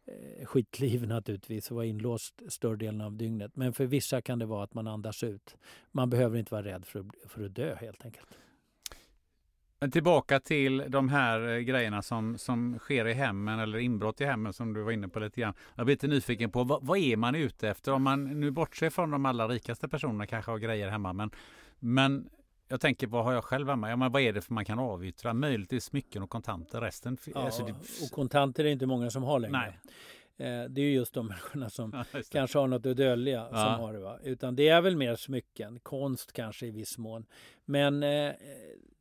eh, skitliv naturligtvis, att vara inlåst större delen av dygnet. Men för vissa kan det vara att man andas ut. Man behöver inte vara rädd för att, för att dö helt enkelt. Men tillbaka till de här eh, grejerna som, som sker i hemmen eller inbrott i hemmen som du var inne på lite grann. Jag blir lite nyfiken på vad, vad är man ute efter? Om man nu bortser från de allra rikaste personerna kanske har grejer hemma. Men, men jag tänker, vad har jag själv hemma? Ja, men vad är det för man kan avyttra? Möjligtvis smycken och kontanter. Resten... Ja, alltså det... Och kontanter är det inte många som har längre. Nej. Eh, det är just de människorna som ja, kanske har något att dölja ja. som har det. Va? Utan det är väl mer smycken, konst kanske i viss mån. Men eh,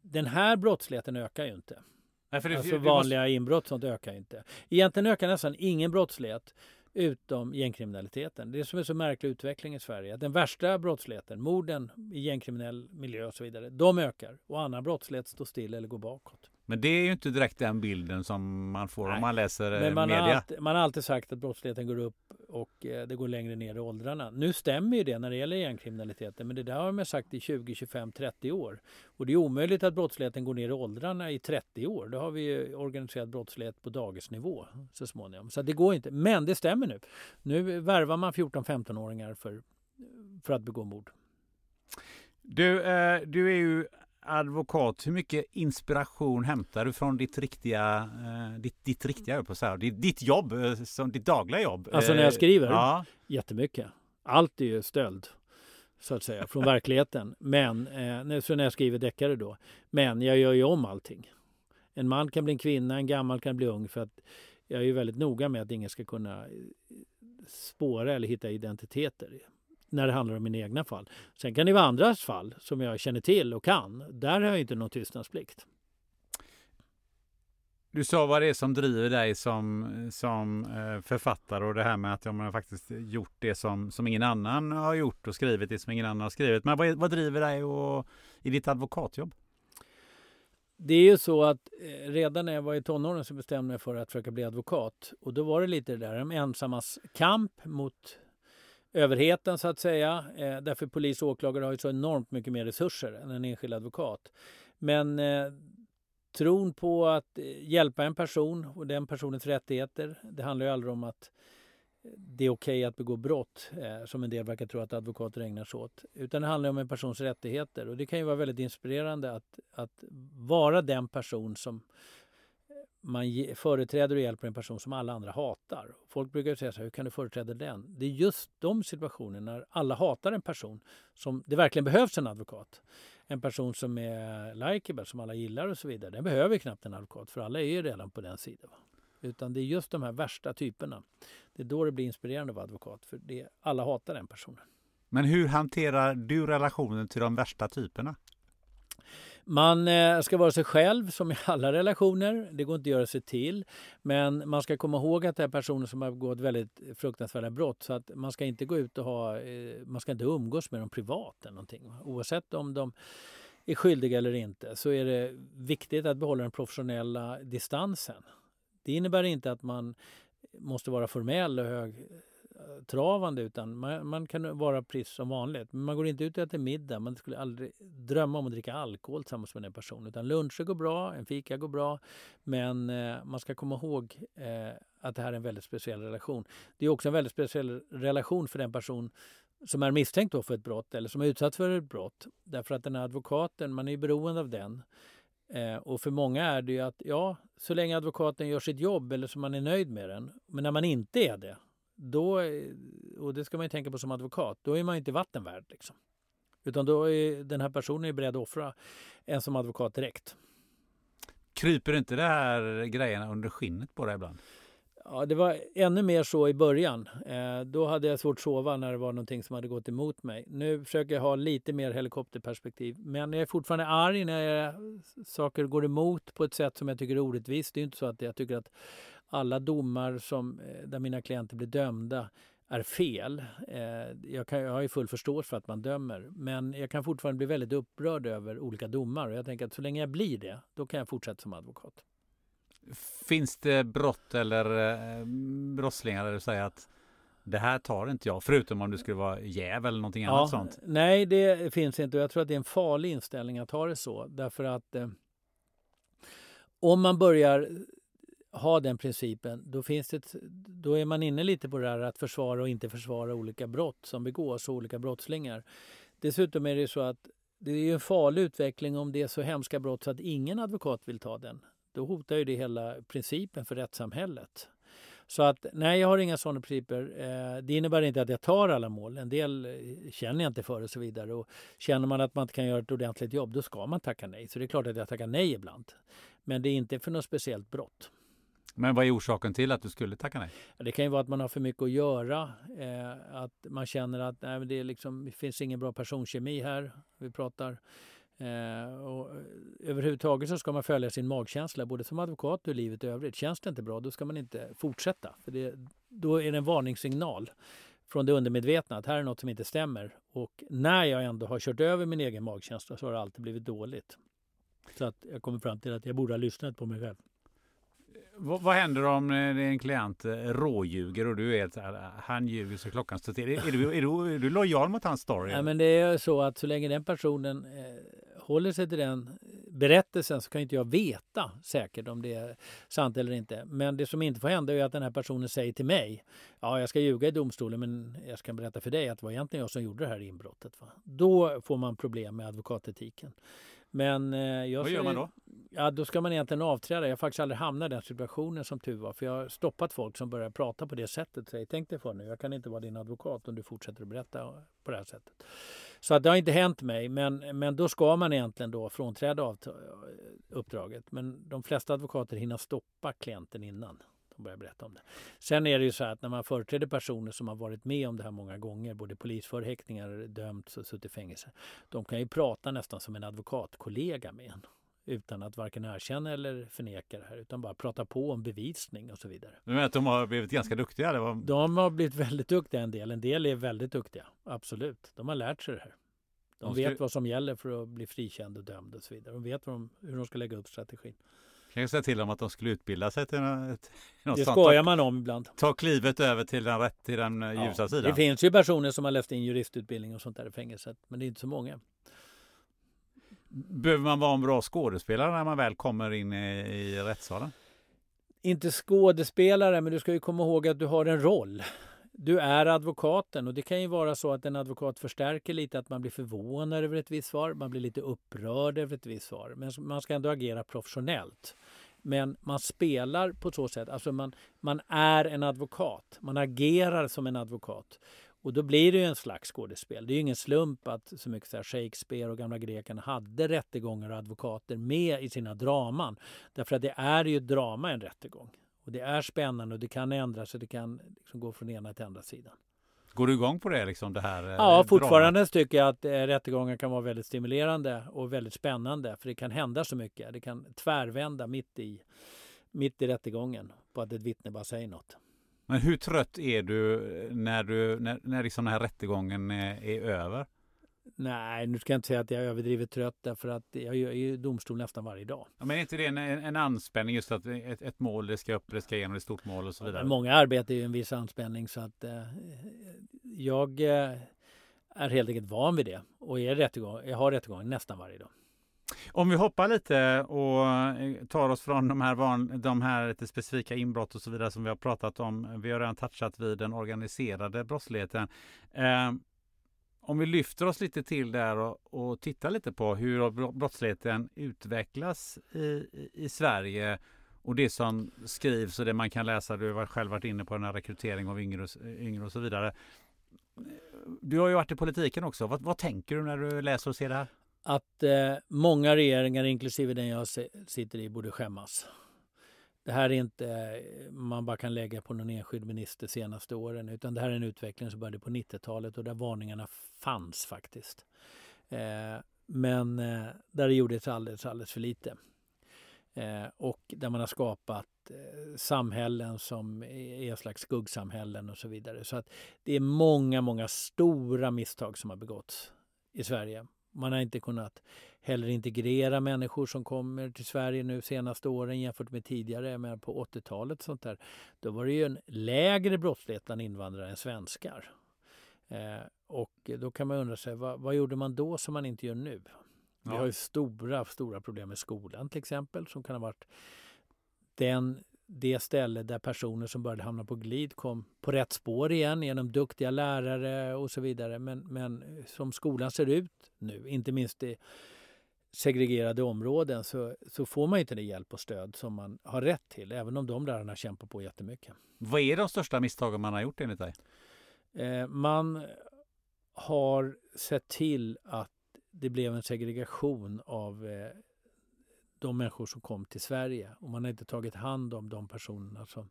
den här brottsligheten ökar ju inte. Nej, det, alltså vanliga måste... inbrott sånt ökar inte. Egentligen ökar nästan ingen brottslighet utom gängkriminaliteten. Det är som är så märklig utveckling i Sverige. Den värsta brottsligheten, morden i gängkriminell miljö och så vidare, de ökar och annan brottslighet står still eller går bakåt. Men det är ju inte direkt den bilden som man får Nej. om man läser Men eh, man media. Har alltid, man har alltid sagt att brottsligheten går upp och eh, det går längre ner i åldrarna. Nu stämmer ju det när det gäller gängkriminaliteten men det där har man sagt i 20, 25, 30 år. Och det är omöjligt att brottsligheten går ner i åldrarna i 30 år. Då har vi organiserad brottslighet på dagisnivå så småningom. Så det går inte. Men det stämmer nu. Nu värvar man 14-15-åringar för, för att begå mord. Du, eh, du är ju advokat, hur mycket inspiration hämtar du från ditt riktiga, eh, ditt, ditt riktiga, på så här, ditt, ditt jobb, eh, som ditt dagliga jobb? Alltså när jag eh, skriver? Ja. Jättemycket. Allt är ju stöld, så att säga, från verkligheten. Men, eh, så när jag skriver deckare då. Men jag gör ju om allting. En man kan bli en kvinna, en gammal kan bli ung. För att jag är ju väldigt noga med att ingen ska kunna spåra eller hitta identiteter när det handlar om mina egna fall. Sen kan det vara andras fall som jag känner till och kan. Där har jag inte någon tystnadsplikt. Du sa vad det är som driver dig som, som eh, författare och det här med att man faktiskt gjort det som, som ingen annan har gjort och skrivit det som ingen annan har skrivit. Men vad, vad driver dig och, i ditt advokatjobb? Det är ju så att eh, redan när jag var i tonåren så bestämde jag mig för att försöka bli advokat. Och då var det lite det där, de ensammas kamp mot överheten så att säga. Eh, därför polis och åklagare har ju så enormt mycket mer resurser än en enskild advokat. Men eh, tron på att eh, hjälpa en person och den personens rättigheter. Det handlar ju aldrig om att eh, det är okej okay att begå brott, eh, som en del verkar tro att advokater ägnar sig åt. Utan det handlar om en persons rättigheter. Och det kan ju vara väldigt inspirerande att, att vara den person som man företräder och hjälper en person som alla andra hatar. Folk brukar säga så här, hur kan du företräda den? Det är just de situationerna när alla hatar en person som det verkligen behövs en advokat. En person som är likeable, som alla gillar och så vidare. Den behöver knappt en advokat för alla är ju redan på den sidan. Utan det är just de här värsta typerna. Det är då det blir inspirerande att vara advokat för det, alla hatar den personen. Men hur hanterar du relationen till de värsta typerna? Man eh, ska vara sig själv som i alla relationer. Det går inte att göra sig till. Men man ska komma ihåg att det är personer som har begått väldigt fruktansvärda brott. Så att man ska inte gå ut och ha, eh, man ska inte umgås med dem privat eller någonting. Oavsett om de är skyldiga eller inte så är det viktigt att behålla den professionella distansen. Det innebär inte att man måste vara formell och travande utan man, man, kan vara precis som vanligt. Men man går inte ut och äter middag. Man skulle aldrig drömma om att dricka alkohol tillsammans med den personen. Utan luncher går bra, en fika går bra. Men eh, man ska komma ihåg eh, att det här är en väldigt speciell relation. Det är också en väldigt speciell relation för den person som är misstänkt för ett brott eller som är utsatt för ett brott. Därför att den här advokaten, man är beroende av den. Eh, och för många är det ju att ja, så länge advokaten gör sitt jobb eller så man är nöjd med den. Men när man inte är det, då, och det ska man ju tänka på som advokat, då är man inte vatten värd. Liksom. Utan då är den här personen beredd att offra en som advokat direkt. Kryper inte det här grejerna under skinnet på dig ibland? Ja, det var ännu mer så i början. Eh, då hade jag svårt att sova när det var någonting som hade gått emot mig. Nu försöker jag ha lite mer helikopterperspektiv. Men jag är fortfarande arg när jag, saker går emot på ett sätt som jag tycker är orättvist. Det är inte så att jag tycker att alla domar som, eh, där mina klienter blir dömda är fel. Eh, jag, kan, jag har ju full förståelse för att man dömer. Men jag kan fortfarande bli väldigt upprörd över olika domar. Och jag tänker att så länge jag blir det, då kan jag fortsätta som advokat. Finns det brott eller eh, brottslingar där du säger att det här tar inte jag, förutom om det skulle vara jäv eller någonting ja, annat sånt? Nej, det finns inte och jag tror att det är en farlig inställning att ha det så. Därför att om man börjar ha den principen, då, finns det, då är man inne lite på det här att försvara och inte försvara olika brott som begås och olika brottslingar. Dessutom är det så att det är en farlig utveckling om det är så hemska brott så att ingen advokat vill ta den då hotar ju det hela principen för rättssamhället. Så att nej, jag har inga sådana principer. Eh, det innebär inte att jag tar alla mål. En del eh, känner jag inte för och så vidare. Och känner man att man inte kan göra ett ordentligt jobb, då ska man tacka nej. Så det är klart att jag tackar nej ibland. Men det är inte för något speciellt brott. Men vad är orsaken till att du skulle tacka nej? Det kan ju vara att man har för mycket att göra. Eh, att man känner att nej, det, liksom, det finns ingen bra personkemi här. Vi pratar Eh, och eh, överhuvudtaget så ska man följa sin magkänsla både som advokat och i livet i övrigt. Känns det inte bra då ska man inte fortsätta. För det, då är det en varningssignal från det undermedvetna att här är något som inte stämmer. Och när jag ändå har kört över min egen magkänsla så har det alltid blivit dåligt. Så att jag kommer fram till att jag borde ha lyssnat på mig själv. Vad, vad händer om eh, en klient eh, råljuger och du vet att ah, han ljuger så klockan står till? Är, är, du, är, du, är du lojal mot hans story? Ja, men det är så att så länge den personen eh, håller sig till den eh, berättelsen så kan inte jag veta säkert om det är sant eller inte. Men det som inte får hända är att den här personen säger till mig, ja jag ska ljuga i domstolen men jag ska berätta för dig att det var egentligen jag som gjorde det här inbrottet. Va? Då får man problem med advokatetiken. Men eh, jag Vad gör man då? Ja, då ska man egentligen avträda. Jag har faktiskt aldrig hamnat i den situationen som tur var. För jag har stoppat folk som börjar prata på det sättet. Säger, tänk dig för nu, jag kan inte vara din advokat om du fortsätter att berätta på det här sättet. Så att det har inte hänt mig. Men, men då ska man egentligen då frånträda uppdraget. Men de flesta advokater hinner stoppa klienten innan de börjar berätta om det. Sen är det ju så att när man företräder personer som har varit med om det här många gånger, både polisförhäktningar, dömts och suttit i fängelse. De kan ju prata nästan som en advokatkollega med en utan att varken erkänna eller förneka det här utan bara prata på om bevisning och så vidare. Du menar att de har blivit ganska duktiga? Det var... De har blivit väldigt duktiga en del. En del är väldigt duktiga, absolut. De har lärt sig det här. De, de ska... vet vad som gäller för att bli frikänd och dömd och så vidare. De vet de, hur de ska lägga upp strategin. Kan jag säga till dem att de skulle utbilda sig till något Det skojar man om ibland. Ta klivet över till den, rätt, till den ja, ljusa sidan. Det finns ju personer som har läst in juristutbildning och sånt där i fängelset. Men det är inte så många. Behöver man vara en bra skådespelare när man väl kommer in i, i rättssalen? Inte skådespelare, men du ska ju komma ihåg att du har en roll. Du är advokaten och det kan ju vara så att en advokat förstärker lite att man blir förvånad över ett visst svar, man blir lite upprörd över ett visst svar. Men man ska ändå agera professionellt. Men man spelar på så sätt, alltså man, man är en advokat, man agerar som en advokat. Och då blir det ju en slags skådespel. Det är ju ingen slump att så mycket så Shakespeare och gamla grekerna hade rättegångar och advokater med i sina draman. Därför att det är ju drama en rättegång. Och det är spännande och det kan ändras och det kan liksom gå från ena till andra sidan. Går du igång på det? Liksom, det här, ja, fortfarande tycker jag att eh, rättegången kan vara väldigt stimulerande och väldigt spännande. För det kan hända så mycket. Det kan tvärvända mitt i, mitt i rättegången på att ett vittne bara säger något. Men hur trött är du när, du, när, när liksom den här rättegången är, är över? Nej, nu ska jag inte säga att jag är överdrivet trött därför att jag är i domstol nästan varje dag. Ja, men är inte det en, en anspänning just att ett, ett mål det ska upp, det ska igenom ett stort mål och så vidare? Många arbetar ju en viss anspänning så att eh, jag eh, är helt enkelt van vid det och är rättegång, jag har rättegång nästan varje dag. Om vi hoppar lite och eh, tar oss från de här, van, de här lite specifika inbrott och så vidare som vi har pratat om. Vi har redan touchat vid den organiserade brottsligheten. Eh, om vi lyfter oss lite till där och, och tittar lite på hur brottsligheten utvecklas i, i Sverige och det som skrivs och det man kan läsa. Du har själv varit inne på den här rekrytering av yngre, yngre och så vidare. Du har ju varit i politiken också. Vad, vad tänker du när du läser och ser det här? Att eh, många regeringar, inklusive den jag sitter i, borde skämmas. Det här är inte man bara kan lägga på någon enskild minister senaste åren utan det här är en utveckling som började på 90-talet och där varningarna fanns faktiskt. Eh, men eh, där det gjordes alldeles, alldeles för lite. Eh, och där man har skapat eh, samhällen som är ett slags skuggsamhällen och så vidare. Så att det är många, många stora misstag som har begåtts i Sverige. Man har inte kunnat heller integrera människor som kommer till Sverige nu senaste åren jämfört med tidigare. Men på 80-talet sånt där, då var det ju en lägre brottslighet bland invandrare än svenskar. Eh, och då kan man undra sig, vad, vad, gjorde man då som man inte gör nu? Vi har ju stora, stora problem med skolan till exempel som kan ha varit den, det ställe där personer som började hamna på glid kom på rätt spår igen genom duktiga lärare och så vidare. Men, men som skolan ser ut nu, inte minst i segregerade områden, så, så får man inte det hjälp och stöd som man har rätt till, även om de lärarna kämpar på jättemycket. Vad är de största misstagen man har gjort enligt dig? Eh, man har sett till att det blev en segregation av eh, de människor som kom till Sverige. Och man har inte tagit hand om de personerna som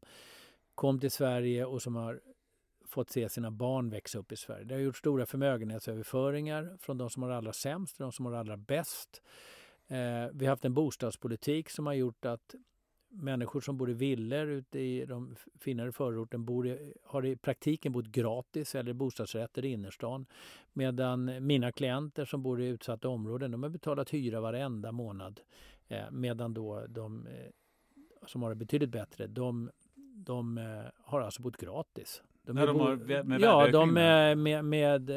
kom till Sverige och som har fått se sina barn växa upp i Sverige. Det har gjort stora förmögenhetsöverföringar från de som har allra sämst till de som har allra bäst. Eh, vi har haft en bostadspolitik som har gjort att människor som bor i villor ute i de finare förorten bor har i praktiken bott gratis eller bostadsrätter i innerstan. Medan mina klienter som bor i utsatta områden de har betalat hyra varenda månad. Eh, medan då de eh, som har det betydligt bättre, de, de eh, har alltså bott gratis. De, ja, de har med Ja, de med, med, med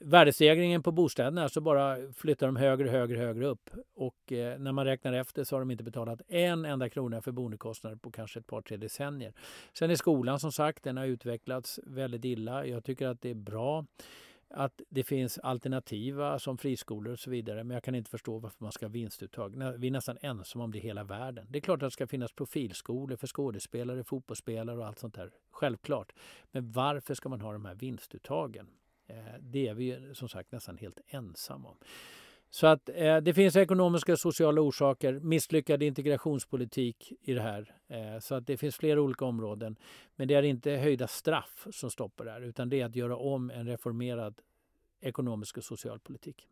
värdestegringen på bostäderna så bara flyttar de högre, högre, högre upp. Och eh, när man räknar efter så har de inte betalat en enda krona för boendekostnader på kanske ett par, tre decennier. Sen är skolan som sagt, den har utvecklats väldigt illa. Jag tycker att det är bra att det finns alternativa som friskolor och så vidare. Men jag kan inte förstå varför man ska ha vinstuttag. Vi är nästan ensamma om det i hela världen. Det är klart att det ska finnas profilskolor för skådespelare, fotbollsspelare och allt sånt där. Självklart. Men varför ska man ha de här vinstuttagen? Eh, det är vi som sagt nästan helt ensamma om. Så att eh, det finns ekonomiska och sociala orsaker, misslyckad integrationspolitik i det här. Eh, så att det finns flera olika områden. Men det är inte höjda straff som stoppar det här utan det är att göra om en reformerad ekonomisk och social politik.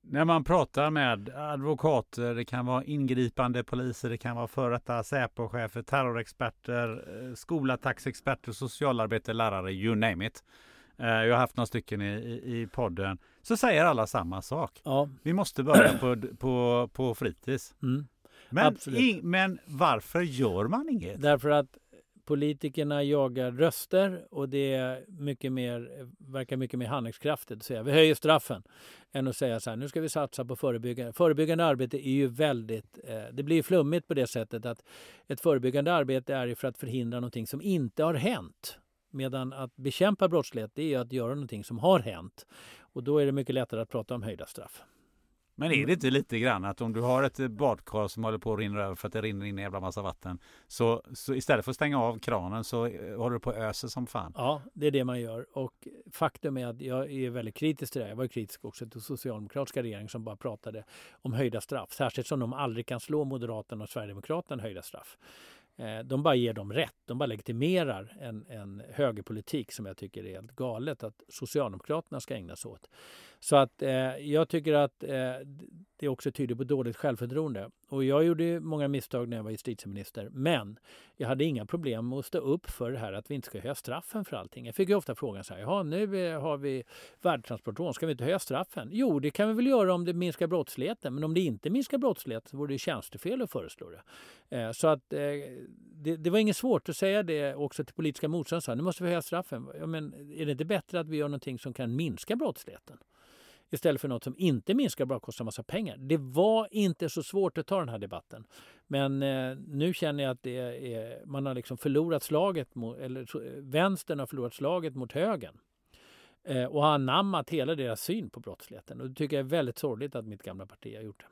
När man pratar med advokater, det kan vara ingripande poliser, det kan vara före detta Säpo-chefer, terrorexperter, eh, skolattacksexperter, socialarbetare, lärare, you name it. Eh, jag har haft några stycken i, i, i podden. Så säger alla samma sak. Ja. Vi måste börja på, på, på fritids. Mm. Men, i, men varför gör man inget? Därför att politikerna jagar röster och det är mycket mer, verkar mycket mer handlingskraftigt att säga vi höjer straffen än att säga så här nu ska vi satsa på förebyggande. Förebyggande arbete är ju väldigt, eh, det blir flummigt på det sättet att ett förebyggande arbete är ju för att förhindra någonting som inte har hänt. Medan att bekämpa brottslighet det är att göra någonting som har hänt. Och då är det mycket lättare att prata om höjda straff. Men är det inte lite grann att om du har ett badkar som håller på att rinna över för att det rinner in en jävla massa vatten. Så, så istället för att stänga av kranen så håller du på att ösa som fan. Ja, det är det man gör. Och faktum är att jag är väldigt kritisk till det. Jag var kritisk också till socialdemokratiska regeringen som bara pratade om höjda straff. Särskilt som de aldrig kan slå Moderaterna och Sverigedemokraterna höjda straff. Eh, de bara ger dem rätt. De bara legitimerar en, en högerpolitik som jag tycker är helt galet att Socialdemokraterna ska ägna sig åt. Så att eh, jag tycker att eh, det också tyder på dåligt självförtroende. Och jag gjorde många misstag när jag var justitieminister. Men jag hade inga problem med att stå upp för det här att vi inte ska höja straffen för allting. Jag fick ju ofta frågan så här, Jaha, nu eh, har vi värdetransportrån, ska vi inte höja straffen? Jo, det kan vi väl göra om det minskar brottsligheten. Men om det inte minskar brottsligheten så vore det tjänstefel att föreslå det. Eh, så att eh, det, det, var inget svårt att säga det också till politiska motståndare. Nu måste vi höja straffen. Ja, men är det inte bättre att vi gör någonting som kan minska brottsligheten? Istället för något som inte minskar bara kostar massa pengar. Det var inte så svårt att ta den här debatten. Men eh, nu känner jag att det är, man har liksom förlorat slaget, mot, eller vänstern har förlorat slaget mot högern eh, och har anammat hela deras syn på brottsligheten. Och det tycker jag är väldigt sorgligt att mitt gamla parti har gjort det.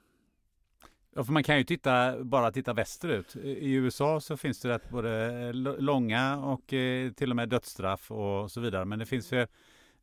Ja, för man kan ju titta, bara titta västerut. I USA så finns det rätt både eh, långa och eh, till och med dödsstraff och så vidare. Men det finns ju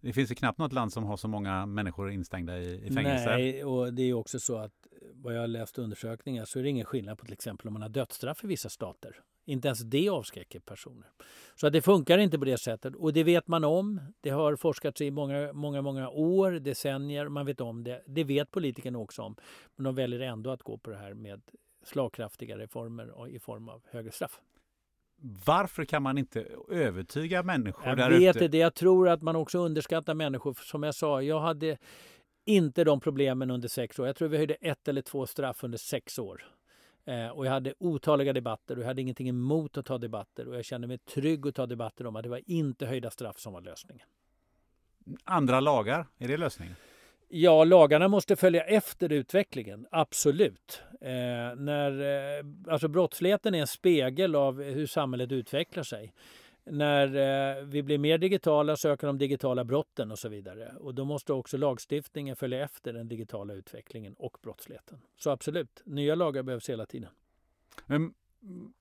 det finns ju knappt något land som har så många människor instängda i, i fängelse. Nej, och det är också så att eh, vad jag har läst undersökningar så är det ingen skillnad på till exempel om man har dödsstraff i vissa stater. Inte ens det avskräcker personer. Så att det funkar inte på det sättet och det vet man om. Det har forskats i många, många, många år, decennier. Man vet om det. Det vet politikerna också om. Men de väljer ändå att gå på det här med slagkraftiga reformer i form av högre straff. Varför kan man inte övertyga människor jag vet ute? Det. Jag tror att man också underskattar människor. Som jag sa, jag hade inte de problemen under sex år. Jag tror vi höjde ett eller två straff under sex år. Eh, och jag hade otaliga debatter och jag hade ingenting emot att ta debatter. Och jag kände mig trygg att ta debatter om att det var inte höjda straff som var lösningen. Andra lagar, är det lösningen? Ja, lagarna måste följa efter utvecklingen, absolut. Eh, när, eh, alltså brottsligheten är en spegel av hur samhället utvecklar sig. När eh, vi blir mer digitala söker ökar de digitala brotten och så vidare. Och då måste också lagstiftningen följa efter den digitala utvecklingen och brottsligheten. Så absolut, nya lagar behövs hela tiden. Mm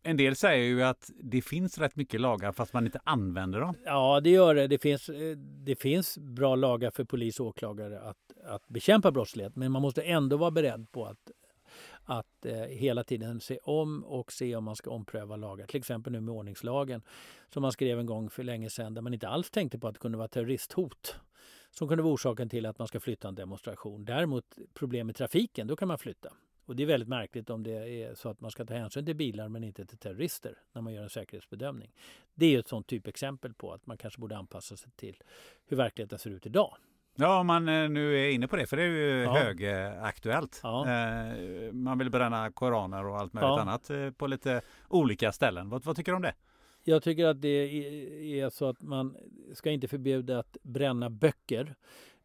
en del säger ju att det finns rätt mycket lagar fast man inte använder dem. Ja, det gör det. Det finns, eh, det finns bra lagar för polis och åklagare att, att bekämpa brottslighet. Men man måste ändå vara beredd på att, att eh, hela tiden se om och se om man ska ompröva lagar. Till exempel nu med ordningslagen som man skrev en gång för länge sedan där man inte alls tänkte på att det kunde vara terroristhot som kunde vara orsaken till att man ska flytta en demonstration. Däremot problem med trafiken, då kan man flytta. Och det är väldigt märkligt om det är så att man ska ta hänsyn till bilar men inte till terrorister när man gör en säkerhetsbedömning. Det är ett sånt typexempel på att man kanske borde anpassa sig till hur verkligheten ser ut idag. Ja, om man eh, nu är inne på det, för det är ju ja. högaktuellt. Ja. Eh, man vill bränna koraner och allt möjligt ja. annat eh, på lite olika ställen. Vad, vad tycker du om det? Jag tycker att det är så att man ska inte förbjuda att bränna böcker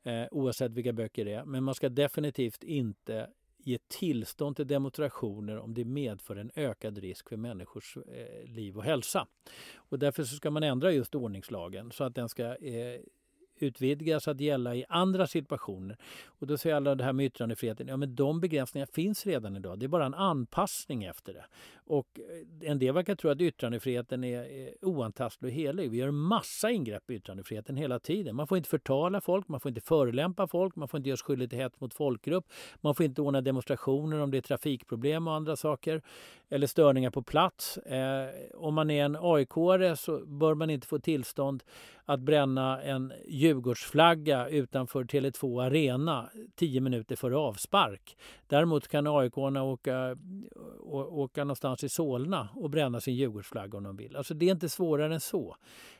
eh, oavsett vilka böcker det är. Men man ska definitivt inte ge tillstånd till demonstrationer om det medför en ökad risk för människors eh, liv och hälsa. Och därför så ska man ändra just ordningslagen så att den ska eh, utvidgas att gälla i andra situationer. Och då säger alla det här med yttrandefriheten, ja men de begränsningarna finns redan idag. Det är bara en anpassning efter det. Och eh, en del verkar tro att yttrandefriheten är eh, oantastlig och helig. Vi gör massa ingrepp i yttrandefriheten hela tiden. Man får inte förtala folk, man får inte förelämpa folk, man får inte göra sig skyldig till hets mot folkgrupp, man får inte ordna demonstrationer om det är trafikproblem och andra saker eller störningar på plats. Eh, om man är en aik så bör man inte få tillstånd att bränna en Djurgårdsflagga utanför Tele2 Arena tio minuter före avspark. Däremot kan aik åka, åka någonstans i Solna och bränna sin Djurgårdsflagga om de vill. Alltså det är inte svårare än så.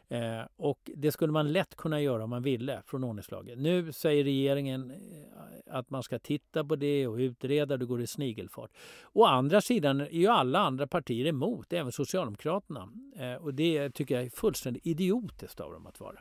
Eh, och det skulle man lätt kunna göra om man ville från ordningslagen. Nu säger regeringen eh, att man ska titta på det och utreda, det går i snigelfart. Å andra sidan är ju alla andra partier emot, även Socialdemokraterna. Eh, och det tycker jag är fullständigt idiotiskt av dem att vara.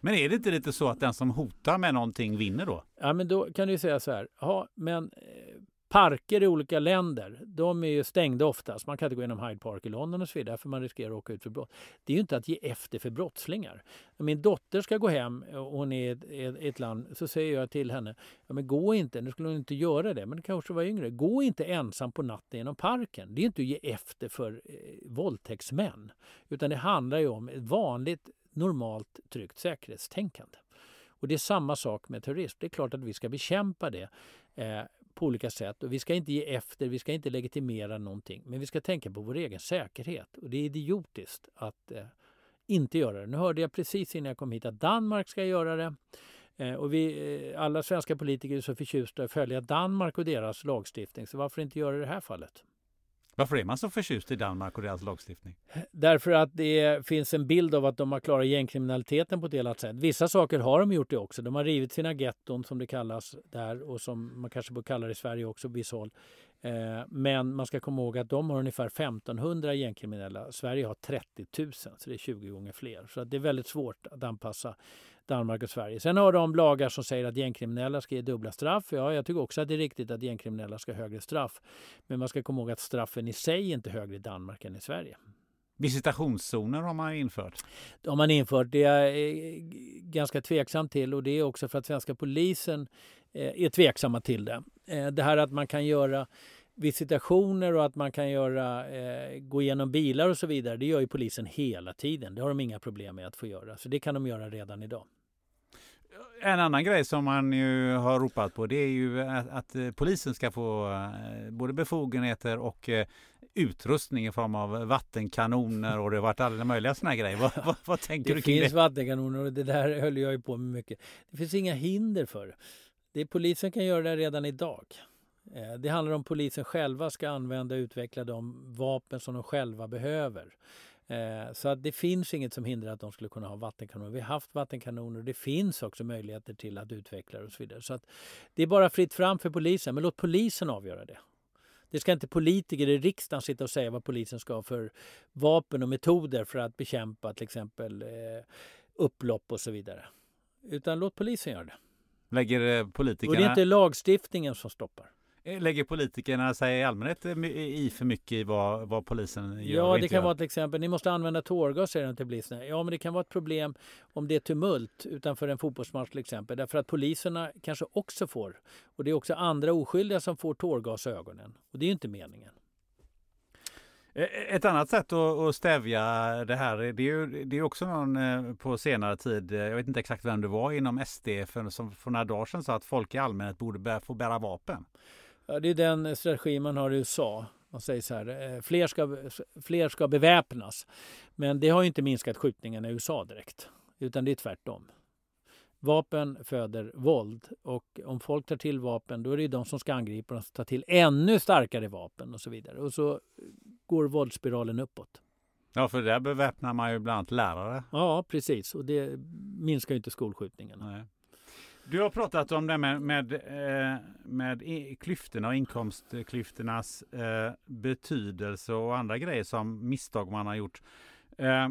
Men är det inte lite så att den som hotar med någonting vinner då? Ja, men då kan du säga så här. Ja, men eh, Parker i olika länder, de är ju stängda oftast. Man kan inte gå genom Hyde Park i London och så vidare för man riskerar att åka ut för brott. Det är ju inte att ge efter för brottslingar. Om min dotter ska gå hem eh, och hon är i ett, ett, land så säger jag till henne, ja men gå inte, nu skulle hon inte göra det, men det kanske var yngre. Gå inte ensam på natten genom parken. Det är inte att ge efter för eh, våldtäktsmän. Utan det handlar ju om ett vanligt, normalt, tryggt säkerhetstänkande. Och det är samma sak med terrorism. Det är klart att vi ska bekämpa det. Eh, på olika sätt. Och vi ska inte ge efter, vi ska inte legitimera någonting. Men vi ska tänka på vår egen säkerhet. Och det är idiotiskt att eh, inte göra det. Nu hörde jag precis innan jag kom hit att Danmark ska göra det. Eh, och vi, eh, alla svenska politiker är så förtjusta att följa Danmark och deras lagstiftning. Så varför inte göra det i det här fallet? Varför är man så förtjust i Danmark och deras lagstiftning? Därför att det finns en bild av att de har klarat gängkriminaliteten på ett delat sätt. Vissa saker har de gjort det också. De har rivit sina getton som det kallas där och som man kanske bör kalla det i Sverige också på vissa håll. Eh, men man ska komma ihåg att de har ungefär 1500 gängkriminella. Sverige har 30 000, så det är 20 gånger fler. Så det är väldigt svårt att anpassa Danmark och Sverige. Sen har de lagar som säger att gängkriminella ska ge dubbla straff. Ja, jag tycker också att det är riktigt att gängkriminella ska ha högre straff. Men man ska komma ihåg att straffen i sig är inte högre i Danmark än i Sverige. Visitationszoner har man infört. De har man infört. Det är jag ganska tveksam till och det är också för att svenska polisen eh, är tveksamma till det. Eh, det här att man kan göra visitationer och att man kan göra, eh, gå igenom bilar och så vidare. Det gör ju polisen hela tiden. Det har de inga problem med att få göra. Så det kan de göra redan idag. En annan grej som man ju har ropat på det är ju att, att polisen ska få både befogenheter och utrustning i form av vattenkanoner och det har varit alla möjliga sådana grejer. Vad, vad, vad tänker det du kring det? finns vattenkanoner och det där höll jag ju på med mycket. Det finns inga hinder för det. det polisen kan göra det redan idag. Eh, det handlar om polisen själva ska använda och utveckla de vapen som de själva behöver. Eh, så att det finns inget som hindrar att de skulle kunna ha vattenkanoner. Vi har haft vattenkanoner och det finns också möjligheter till att utveckla det och så vidare. Så att det är bara fritt fram för polisen, men låt polisen avgöra det. Det ska inte politiker i riksdagen sitta och säga vad polisen ska ha för vapen och metoder för att bekämpa till exempel eh, upplopp och så vidare. Utan låt polisen göra det. Lägger politikerna... Och det är inte lagstiftningen som stoppar. Eh, lägger politikerna sig i allmänhet i för mycket i vad, vad polisen gör? Ja, det kan gör? vara till exempel, ni måste använda tårgas säger de till poliserna. Ja, men det kan vara ett problem om det är tumult utanför en fotbollsmatch till exempel. Därför att poliserna kanske också får, och det är också andra oskyldiga som får tårgas i ögonen. Och det är ju inte meningen. Eh, ett annat sätt att stävja det här, det är ju det är också någon eh, på senare tid, jag vet inte exakt vem det var inom SD för, som för några dagar sedan sa att folk i allmänhet borde få bära vapen. Det är den strategi man har i USA. Man säger så här, eh, fler ska, fler ska beväpnas. Men det har inte minskat skjutningarna i USA direkt. Utan det är tvärtom. Vapen föder våld och om folk tar till vapen då är det de som ska angripa och ta till ännu starkare vapen och så vidare. Och så går våldsspiralen uppåt. Ja, för där beväpnar man ju bland annat lärare. Ja, precis. Och det minskar ju inte skolskjutningarna. Nej. Du har pratat om det med, med, eh, med klyftorna och inkomstklyftornas eh, betydelse och andra grejer som misstag man har gjort. Eh,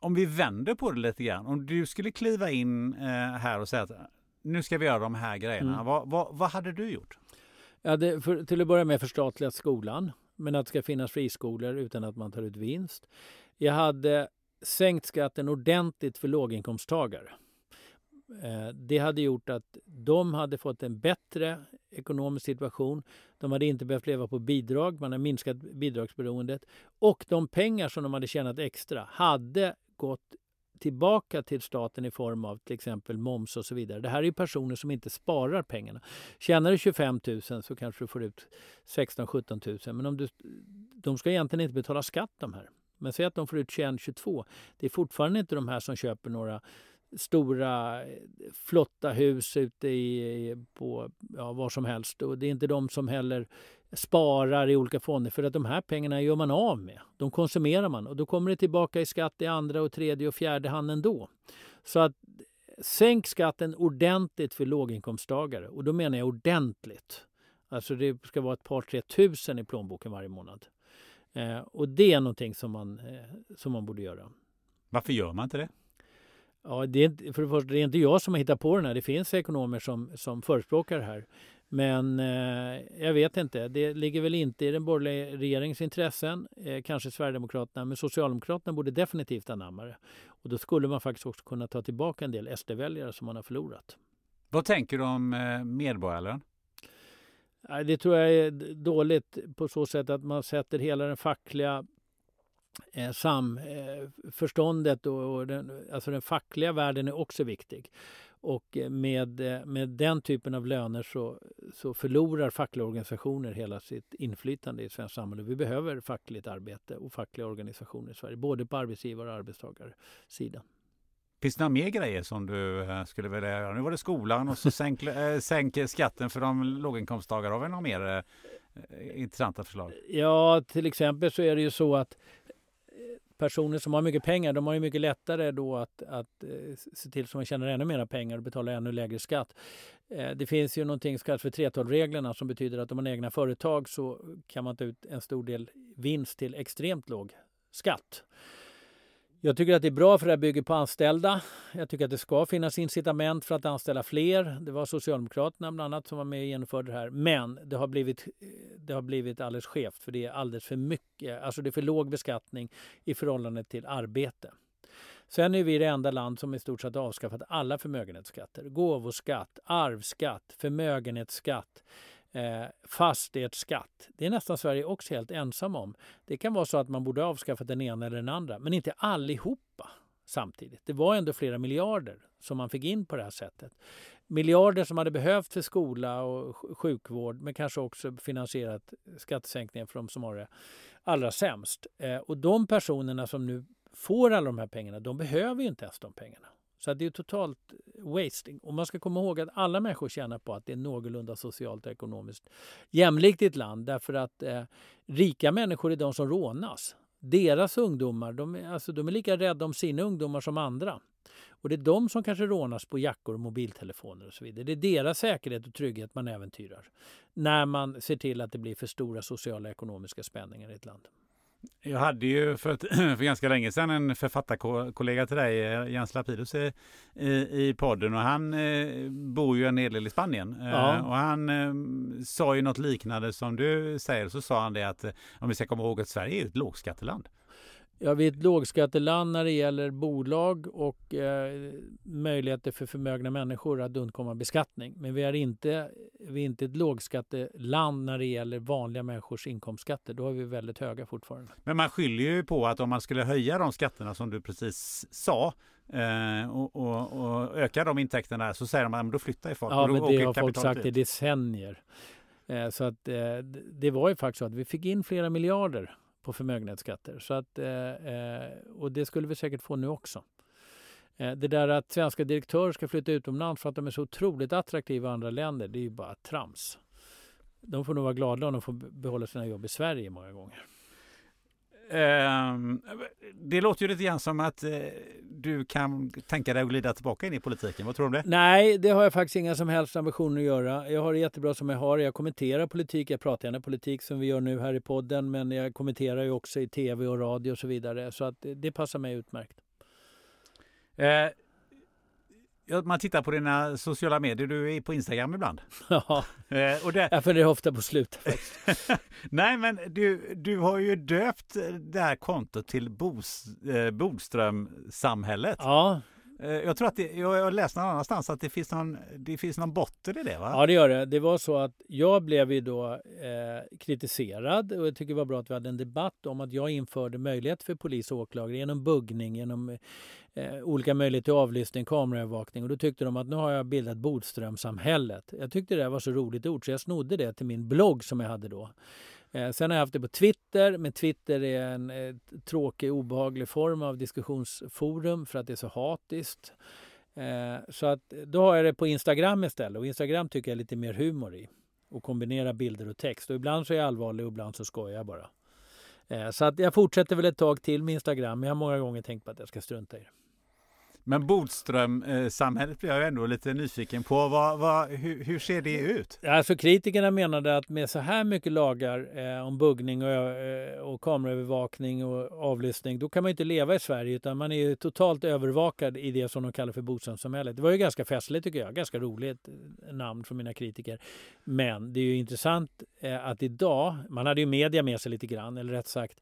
om vi vänder på det lite grann. Om du skulle kliva in här och säga att nu ska vi göra de här grejerna. Mm. Vad, vad, vad, hade du gjort? Jag hade för, till att börja med förstatligat skolan. Men att det ska finnas friskolor utan att man tar ut vinst. Jag hade sänkt skatten ordentligt för låginkomsttagare. Eh, det hade gjort att de hade fått en bättre ekonomisk situation. De hade inte behövt leva på bidrag, man har minskat bidragsberoendet. Och de pengar som de hade tjänat extra hade gått tillbaka till staten i form av till exempel moms och så vidare. Det här är personer som inte sparar pengarna. Tjänar du 25 000 så kanske du får ut 16-17 000 men om du, de ska egentligen inte betala skatt de här. Men säg att de får ut 21-22. Det är fortfarande inte de här som köper några stora flotta hus ute i, på ja, var som helst. Och det är inte de som heller sparar i olika fonder för att de här pengarna gör man av med. De konsumerar man och då kommer det tillbaka i skatt i andra och tredje och fjärde hand ändå. Så att sänk skatten ordentligt för låginkomsttagare och då menar jag ordentligt. Alltså det ska vara ett par tre tusen i plånboken varje månad. Eh, och det är någonting som man, eh, som man borde göra. Varför gör man inte det? Ja, det är, för det första, det är inte jag som har hittat på den här. Det finns ekonomer som, som förespråkar det här. Men eh, jag vet inte. Det ligger väl inte i den borgerliga regeringens intressen. Eh, kanske Sverigedemokraterna. Men Socialdemokraterna borde definitivt anamma det. Och då skulle man faktiskt också kunna ta tillbaka en del SD-väljare som man har förlorat. Vad tänker du om eh, medborgarlön? Det tror jag är dåligt på så sätt att man sätter hela den fackliga eh, samförståndet och, och den, alltså den fackliga världen är också viktig. Och med, med den typen av löner så, så förlorar fackliga organisationer hela sitt inflytande i svenskt samhälle. Vi behöver fackligt arbete och fackliga organisationer i Sverige, både på arbetsgivar och arbetstagarsidan. Finns det några mer grejer som du eh, skulle vilja göra? Nu var det skolan och så sänk, sänk skatten för de låginkomsttagare. Har vi några mer intressanta förslag? Ja, till exempel så är det ju så att personer som har mycket pengar, de har ju mycket lättare då att, att eh, se till så man tjänar ännu mer pengar och betalar ännu lägre skatt. Eh, det finns ju någonting som kallas för 3:12-reglerna som betyder att om man har egna företag så kan man ta ut en stor del vinst till extremt låg skatt. Jag tycker att det är bra för det här bygger på anställda. Jag tycker att det ska finnas incitament för att anställa fler. Det var Socialdemokraterna bland annat som var med och genomförde det här. Men det har blivit, eh, det har blivit alldeles skevt för det är alldeles för mycket. Alltså det är för låg beskattning i förhållande till arbete. Sen är vi det enda land som i stort sett avskaffat alla förmögenhetsskatter. Gåvoskatt, arvsskatt, förmögenhetsskatt eh, fastighetsskatt. Det är nästan Sverige också helt ensam om. Det kan vara så att man borde avskaffa den ena eller den andra, men inte allihopa samtidigt. Det var ändå flera miljarder som man fick in på det här sättet. Miljarder som hade behövt för skola och sjukvård men kanske också finansierat skattesänkningar för de som har det allra sämst. Eh, och de personerna som nu får alla de här pengarna, de behöver ju inte ens de pengarna. Så det är totalt wasting. Och man ska komma ihåg att alla människor tjänar på att det är någorlunda socialt och ekonomiskt jämlikt i ett land. Därför att eh, rika människor är de som rånas. Deras ungdomar, de är, alltså, de är lika rädda om sina ungdomar som andra. Och det är de som kanske rånas på jackor och mobiltelefoner och så vidare. Det är deras säkerhet och trygghet man äventyrar när man ser till att det blir för stora sociala och ekonomiska spänningar i ett land. Jag hade ju för, för ganska länge sedan en författarkollega till dig, Jens Lapidus, i, i podden och han eh, bor ju en hel del i Spanien. Eh, ja. och han eh, sa ju något liknande som du säger, så sa han det att om vi ska komma ihåg att Sverige är ett lågskatteland. Ja, vi är ett lågskatteland när det gäller bolag och eh, möjligheter för förmögna människor att undkomma beskattning. Men vi är, inte, vi är inte ett lågskatteland när det gäller vanliga människors inkomstskatter. Då är vi väldigt höga fortfarande. Men man skyller ju på att om man skulle höja de skatterna som du precis sa eh, och, och, och, öka de intäkterna så säger man att då flyttar folk. Ja, men det har folk sagt i decennier. Eh, så att eh, det var ju faktiskt så att vi fick in flera miljarder på förmögenhetsskatter. Så att, eh, eh, och det skulle vi säkert få nu också. Eh, det där att svenska direktörer ska flytta utomlands för att de är så otroligt attraktiva i andra länder, det är ju bara trams. De får nog vara glada om de får behålla sina jobb i Sverige många gånger. Ehm, det låter ju lite grann som att eh, du kan tänka dig att glida tillbaka in i politiken. Vad tror du om det? Nej, det har jag faktiskt inga som helst ambitioner att göra. Jag har det jättebra som jag har. Jag kommenterar politik. Jag pratar gärna politik som vi gör nu här i podden. Men jag kommenterar ju också i tv och radio och så vidare. Så att det passar mig utmärkt. Eh, man tittar på dina sociala medier. Du är på Instagram ibland. Ja, eh, och det... jag följer ofta på slutet. Nej, men du, du har ju döpt det här kontot till Bos, eh, Bodströmsamhället. Ja, Eh, jag tror att det, jag har läst någon annanstans att det finns någon, det finns någon botten i det va? Ja det gör det. Det var så att jag blev ju då eh, kritiserad och jag tycker det var bra att vi hade en debatt om att jag införde möjlighet för polis och åklagare genom buggning, genom eh, olika möjligheter till avlyssning, kameraövervakning och då tyckte de att nu har jag bildat Bodströmsamhället. Jag tyckte det var så roligt ord så jag snodde det till min blogg som jag hade då. Eh, sen har jag haft det på Twitter, men Twitter är en eh, tråkig, obehaglig form av diskussionsforum för att det är så hatiskt. Eh, så att, då har jag det på Instagram istället och Instagram tycker jag är lite mer humor i. Och kombinera bilder och text. Och ibland så är jag allvarlig och ibland så skojar jag bara. Eh, så att jag fortsätter väl ett tag till med Instagram, men jag har många gånger tänkt på att jag ska strunta i det. Men Bodström-samhället blir jag ändå lite nyfiken på. Vad, vad, hur, hur, ser det ut? Alltså kritikerna menade att med så här mycket lagar eh, om buggning och, eh, och kameraövervakning och avlyssning, då kan man inte leva i Sverige utan man är totalt övervakad i det som de kallar för Bodströmsamhället. Det var ju ganska festligt tycker jag, ganska roligt eh, namn från mina kritiker. Men det är ju intressant eh, att idag, man hade ju media med sig lite grann, eller rätt sagt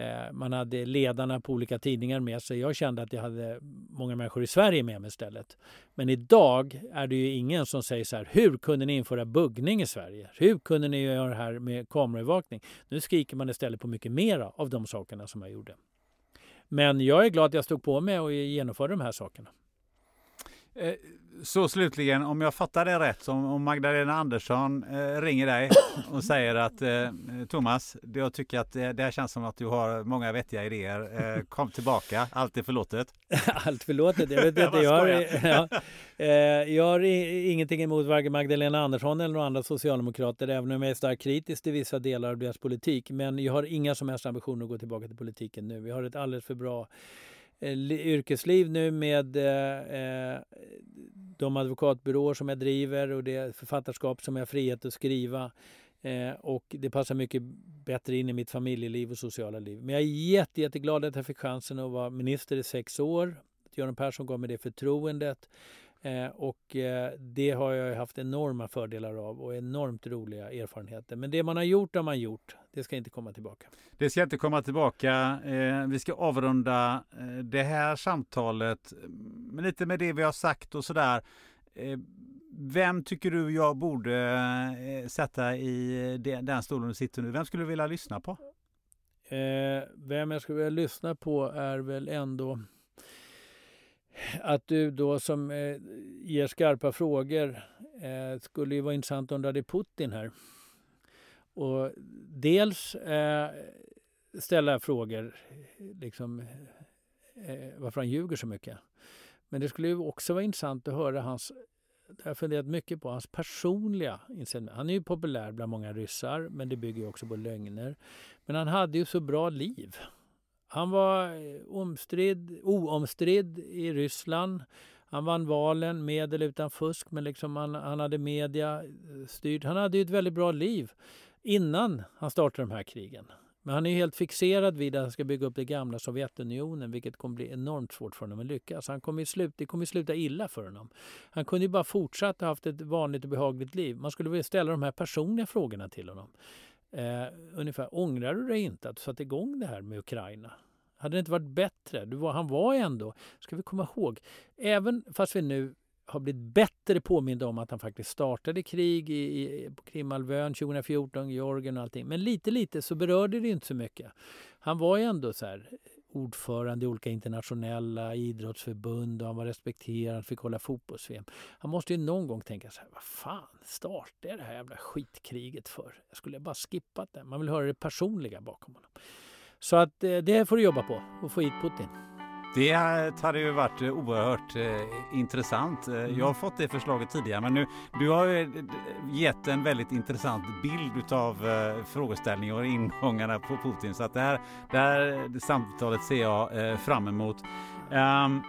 Eh, man hade ledarna på olika tidningar med sig. Jag kände att jag hade många människor i Sverige med mig istället. Men idag är det ju ingen som säger så här, hur kunde ni införa buggning i Sverige? Hur kunde ni göra det här med kameraövervakning? Nu skriker man istället på mycket mera av de sakerna som jag gjorde. Men jag är glad att jag stod på mig och genomförde de här sakerna. Eh, så slutligen, om jag fattar det rätt, om, om Magdalena Andersson eh, ringer dig och säger att eh, Thomas, jag tycker att det, här känns som att du har många vettiga idéer. Kom tillbaka, allt är förlåtet. allt förlåtet? Jag vet inte. jag, har, ja, jag har ingenting emot varken Magdalena Andersson eller några andra socialdemokrater, även om jag är starkt kritisk till vissa delar av deras politik. Men jag har inga som helst ambitioner att gå tillbaka till politiken nu. Vi har ett alldeles för bra Eh, yrkesliv nu med eh, eh, de advokatbyråer som jag driver och det författarskap som jag har frihet att skriva. Eh, och det passar mycket bättre in i mitt familjeliv och sociala liv. Men jag är jätte, jätteglad att jag fick chansen att vara minister i sex år. Göran Persson gav mig det förtroendet. Eh, och eh, det har jag haft enorma fördelar av och enormt roliga erfarenheter. Men det man har gjort har man gjort. Det ska inte komma tillbaka. Det ska inte komma tillbaka. Eh, vi ska avrunda det här samtalet med lite med det vi har sagt och sådär. Vem tycker du jag borde sätta i den stolen du sitter nu? Vem skulle du vilja lyssna på? vem jag skulle vilja lyssna på är väl ändå att du då som eh, ger skarpa frågor eh, skulle ju vara intressant om du hade Putin här. Och dels eh, ställa frågor, liksom eh, varför han ljuger så mycket. Men det skulle ju också vara intressant att höra hans jag har funderat mycket på hans personliga inställning. Han är ju populär bland många ryssar, men det bygger också på lögner. Men han hade ju så bra liv. Han var eh, omstridd, oomstridd i Ryssland. Han vann valen med eller utan fusk, men liksom han, han hade media eh, styrt. Han hade ju ett väldigt bra liv innan han startade de här krigen. Men han är helt fixerad vid att han ska bygga upp det gamla Sovjetunionen, vilket kommer bli enormt svårt för honom att lyckas. Han kommer sluta, det kommer sluta illa för honom. Han kunde ju bara fortsatt ha haft ett vanligt och behagligt liv. Man skulle vilja ställa de här personliga frågorna till honom. Eh, ungefär, ångrar du dig inte att du satte igång det här med Ukraina? Hade det inte varit bättre? Du var, han var ändå, ska vi komma ihåg, även fast vi nu har blivit bättre påminda om att han faktiskt startade krig i, i, på Krimhalvön 2014, Georgien och allting. Men lite, lite så berörde det inte så mycket. Han var ju ändå så här, ordförande i olika internationella idrottsförbund och han var respekterad, fick hålla fotbolls-VM. Han måste ju någon gång tänka så här, vad fan startade jag det här jävla skitkriget för? Jag skulle bara skippat det. Man vill höra det personliga bakom honom. Så att eh, det får du jobba på, och få hit Putin. Det hade ju varit oerhört eh, intressant. Eh, mm. Jag har fått det förslaget tidigare men nu, du har gett en väldigt intressant bild av eh, frågeställningen och ingångarna på Putin. Så att det här, det här samtalet ser jag eh, fram emot. Um,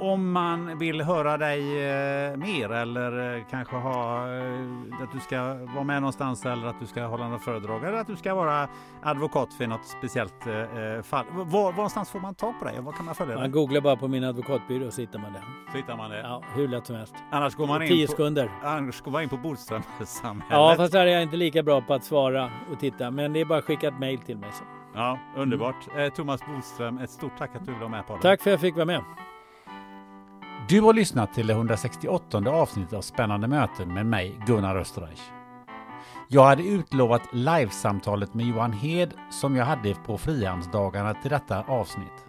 om man vill höra dig eh, mer eller eh, kanske ha eh, att du ska vara med någonstans eller att du ska hålla något föredrag eller att du ska vara advokat för något speciellt fall. Var, någonstans får man tag på dig? Var kan man följa dig? Man googlar bara på min advokatbyrå så hittar man det. Så hittar man det? Ja, hur lätt som helst. Annars går man in Tio på, sekunder. Annars går man in på Bodströmsamhället. Ja, fast där är jag inte lika bra på att svara och titta. Men det är bara att skicka ett mejl till mig. Så. Ja, underbart. Mm. Thomas Bodström, ett stort tack att du ville vara med på det. Tack för att jag fick vara med. Du har lyssnat till det 168 avsnittet av Spännande möten med mig, Gunnar Österreich. Jag hade utlovat livesamtalet med Johan Hed som jag hade på Frihamnsdagarna till detta avsnitt.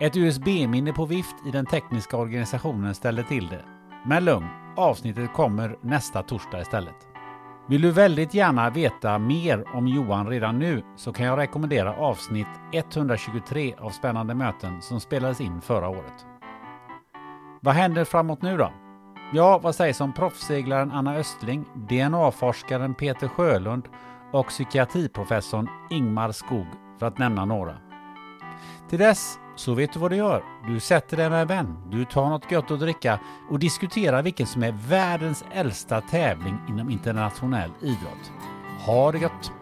Ett USB-minne på vift i den tekniska organisationen ställde till det. Men lugn, avsnittet kommer nästa torsdag istället. Vill du väldigt gärna veta mer om Johan redan nu så kan jag rekommendera avsnitt 123 av Spännande möten som spelades in förra året. Vad händer framåt nu då? Ja, vad sägs om proffsseglaren Anna Östling, DNA-forskaren Peter Sjölund och psykiatriprofessorn Ingmar Skog för att nämna några. Till dess så vet du vad du gör. Du sätter dig med en vän, du tar något gött att dricka och diskuterar vilken som är världens äldsta tävling inom internationell idrott. Ha det gött!